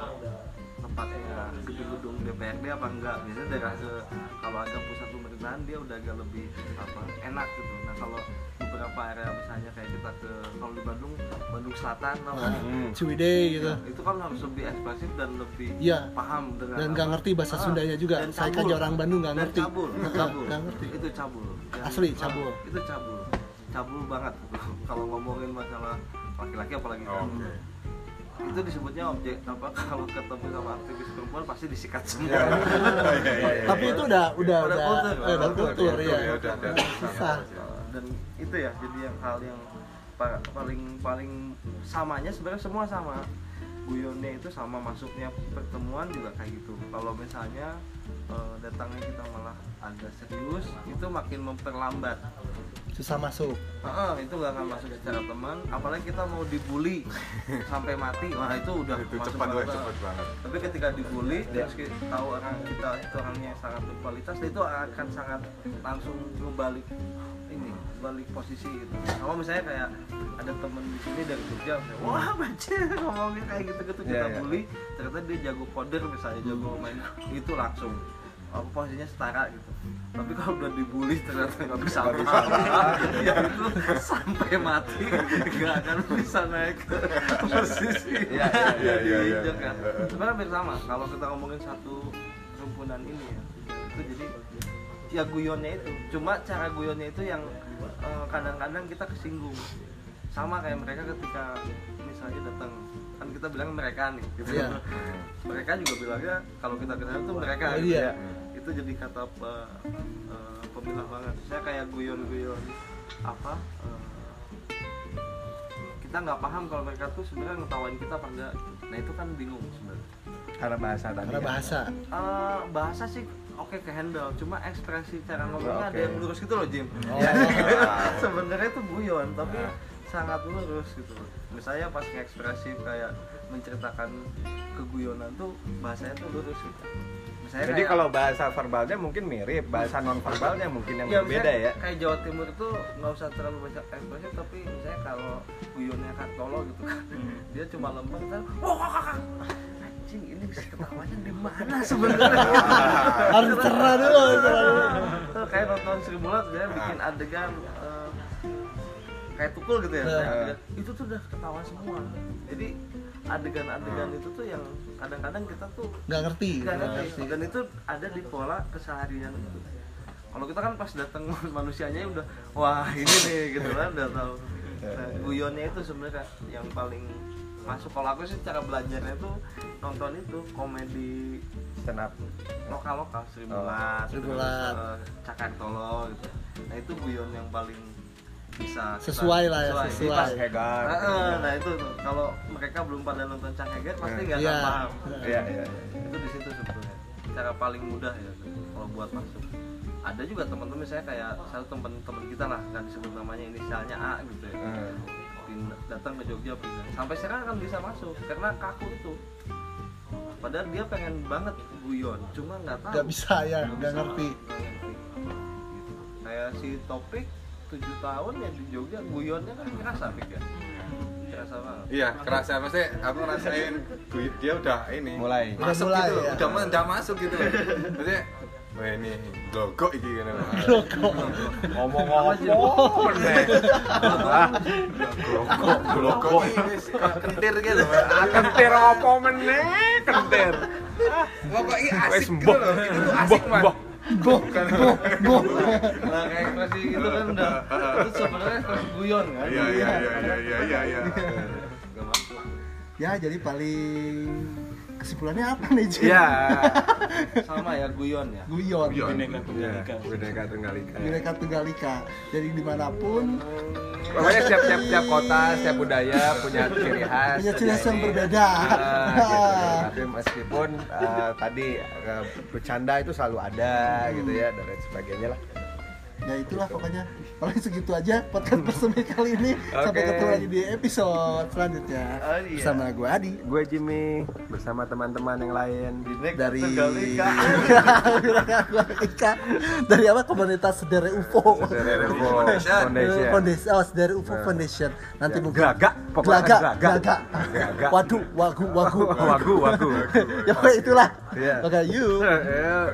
Speaker 6: tempatnya gedung-gedung DPRD apa enggak. Biasanya daerah ke kalau ada pusat pemerintahan dia udah agak lebih apa enak gitu. Nah kalau beberapa area misalnya kayak kita ke kalau di Bandung Bandung Selatan tau nggak?
Speaker 2: Hmm.
Speaker 1: Ciwidey gitu.
Speaker 6: itu kan harus lebih ekspresif dan lebih
Speaker 1: Iya.
Speaker 6: paham dengan
Speaker 1: dan nggak ngerti bahasa
Speaker 6: Ah,
Speaker 1: Sundanya juga.
Speaker 6: dan
Speaker 1: saya kan orang Bandung nggak ngerti.
Speaker 6: cabul cabul.
Speaker 1: nggak ngerti.
Speaker 6: Itu cabul. Dan-
Speaker 1: Asli,
Speaker 6: ah,
Speaker 1: cabul.
Speaker 6: itu cabul. Cabul banget. Kalau ngomongin masalah laki-laki apalagi
Speaker 3: Oh,
Speaker 6: kan.
Speaker 3: oke.
Speaker 6: Itu disebutnya objek apa kalau ketemu sama aktivis perempuan pasti disikat semua.
Speaker 3: Iya, iya, iya.
Speaker 1: tapi itu udah udah
Speaker 6: Udah
Speaker 1: udah
Speaker 6: kultur,
Speaker 1: eh, udah
Speaker 6: kultur,
Speaker 1: ya
Speaker 3: ya, udah, udah.
Speaker 1: susah.
Speaker 6: Dan itu ya jadi yang hal yang pa- paling paling samanya sebenarnya semua sama. Guyonnya itu sama masuknya pertemuan juga kayak gitu. Kalau misalnya eh, datangnya kita malah agak serius itu makin memperlambat.
Speaker 1: Susah masuk.
Speaker 6: Heeh, itu nggak akan masuk secara teman apalagi kita mau dibully sampai mati wah itu udah
Speaker 3: itu
Speaker 6: masuk
Speaker 3: cepat
Speaker 6: banget.
Speaker 3: cepat banget.
Speaker 6: Tapi ketika dibully terus kita tahu orang kita itu orangnya sangat berkualitas itu akan sangat langsung ngebalik ini balik posisi gitu. Sama misalnya kayak ada temen di sini dari Jogja misalnya, wah baca ngomongin kayak gitu gitu kita
Speaker 2: Iya, iya.
Speaker 6: bully ternyata dia jago koder misalnya jago main itu langsung apa posisinya setara gitu. Tapi kalau udah dibully ternyata nggak bisa apa ya itu sampai mati. Nggak akan bisa naik ke posisi
Speaker 2: Iya, iya,
Speaker 3: iya, iya, iya.
Speaker 6: Diinjak kan. sebenarnya hampir sama. Kalau kita ngomongin satu rumpunan ini ya itu jadi ya guyonnya itu. Cuma cara guyonnya itu yang eh, kadang-kadang kita kesinggung. Sama kayak mereka ketika misalnya datang kan kita bilang mereka nih gitu
Speaker 1: Iya.
Speaker 6: mereka juga bilangnya kalau kita kenal tuh mereka
Speaker 1: Oh,
Speaker 6: gitu
Speaker 1: iya.
Speaker 6: ya. itu jadi kata pe- eh, pemilah banget saya kayak guyon-guyon apa eh, kita nggak paham kalau mereka tuh sebenarnya ngetawain kita apa enggak nah itu kan bingung sebenarnya
Speaker 2: karena bahasa tadi
Speaker 1: karena
Speaker 2: ya.
Speaker 1: bahasa
Speaker 6: Eh, bahasa sih oke ke handle cuma ekspresi cara ngomongnya
Speaker 2: Oke.
Speaker 6: ada yang lurus gitu loh Jim
Speaker 1: Oh.
Speaker 6: sebenarnya itu guyon tapi sangat lurus gitu misalnya pas ekspresif kayak menceritakan keguyonan tuh bahasanya tuh lurus gitu. Misalnya
Speaker 2: jadi
Speaker 6: kayak-
Speaker 2: kalau bahasa verbalnya mungkin mirip bahasa non verbalnya mungkin yang
Speaker 6: Ya,
Speaker 2: berbeda ya.
Speaker 6: Kayak Jawa Timur itu nggak usah terlalu banyak ekspresif tapi misalnya kalau guyonnya Kartolo gitu kan, dia cuma lempeng kan, wah kakak, anjing ini bisa ketawanya di mana sebenarnya?
Speaker 1: harus cerah dulu
Speaker 6: kayak nonton Sri Mulat dia bikin adegan. eh, kayak tukul gitu ya,
Speaker 1: Nah.
Speaker 6: itu tuh udah ketawa semua. Jadi adegan-adegan itu tuh yang kadang-kadang kita tuh
Speaker 1: nggak ngerti.
Speaker 6: Nggak
Speaker 1: nggak
Speaker 6: ngerti.
Speaker 1: ngerti.
Speaker 6: Dan itu ada di pola keseharian. Itu kalau kita kan pas datang manusianya udah wah ini nih gitu kan udah tahu. Nah, guyonnya itu sebenarnya yang paling masuk. Kalau aku sih cara belajarnya tuh nonton itu komedi
Speaker 2: stand up
Speaker 6: lokal lokal Sri
Speaker 2: Oh,
Speaker 6: Mulat,
Speaker 1: Sri
Speaker 6: terus,
Speaker 1: Mulat.
Speaker 6: eh, Cakar Tolo gitu. Nah itu guyon yang paling bisa kita-
Speaker 1: Sesuai lah ya,
Speaker 6: Jadi
Speaker 1: sesuai.
Speaker 6: pas-
Speaker 2: Hegar.
Speaker 6: Ah, ah, nah itu tuh. Kalau mereka belum pada nonton Cak Heger pasti nggak akan
Speaker 1: Iya.
Speaker 6: paham.
Speaker 2: Iya. Iya
Speaker 6: itu di situ sebetulnya. Cara paling mudah ya kalau buat masuk. Ada juga teman-teman misalnya kayak satu teman-teman kita lah kan disebut namanya inisialnya A gitu ya.
Speaker 2: Hmm.
Speaker 6: Pindah- datang ke Jogja pindah sampai sekarang kan bisa masuk karena kaku itu. Padahal dia pengen banget guyon cuma nggak tahu.
Speaker 1: nggak bisa. ya ngerti.
Speaker 6: Nggak ngerti. Gitu. kayak si topik tujuh tahun ya di Jogja guyonnya kan kerasa Pik ya? Kerasa banget.
Speaker 3: Iya, kerasa. Pasti aku ngerasain dia udah ini
Speaker 2: Mulai.
Speaker 3: masuk
Speaker 1: Udah mulai,
Speaker 3: gitu,
Speaker 1: ya.
Speaker 3: udah udah masuk gitu. Maksudnya Wah ini logo iki kan.
Speaker 6: ngomong ngomong
Speaker 3: Logo wis
Speaker 6: kentir gitu ah, kentir apa meneh kentir.
Speaker 3: Logo iki asik gitu loh. Itu asik, Mas.
Speaker 1: Boh boh boh
Speaker 6: nah kayak ekspresi gitu kan udah. Itu sebenarnya ekspresi guyon kan?
Speaker 3: Iya iya iya iya iya iya. Iya.
Speaker 1: Ya jadi paling kesimpulannya apa nih Jin?
Speaker 6: Iya. sama ya guyon ya
Speaker 1: guyon
Speaker 3: Guyon.
Speaker 5: Bineka Tunggal Ika.
Speaker 2: Bineka Tunggal Ika.
Speaker 1: Bineka Tunggal Ika jadi di mana pun
Speaker 2: Pokoknya setiap setiap setiap kota, setiap budaya punya ciri khas.
Speaker 1: punya ciri khas yang berbeda
Speaker 2: Ah, gitu. Tapi meskipun ah, tadi ah, bercanda itu selalu ada gitu ya dan lain sebagainya lah.
Speaker 1: Ya itulah pokoknya paling segitu aja podcast bersemi kali ini sampai
Speaker 2: Oke.
Speaker 1: ketemu lagi di episode selanjutnya
Speaker 6: Oh, iya.
Speaker 1: bersama gue Adi
Speaker 2: Gue Jimmy bersama teman-teman yang lain.
Speaker 1: Dari
Speaker 6: Ika.
Speaker 1: Dari apa komunitas Sedere UFO
Speaker 2: Sedere UFO
Speaker 3: Foundation.
Speaker 2: Foundation.
Speaker 1: Oh Sedere UFO
Speaker 2: Nah.
Speaker 1: Foundation nanti
Speaker 2: Ya,
Speaker 1: mungkin
Speaker 2: Gelagak, pokoknya.
Speaker 1: Gelagak
Speaker 2: Gelagak.
Speaker 1: waduh wagu wagu
Speaker 2: Wagu, wagu.
Speaker 1: ya pokoknya itulah
Speaker 2: Iya.
Speaker 1: oke you
Speaker 2: Eh, eh.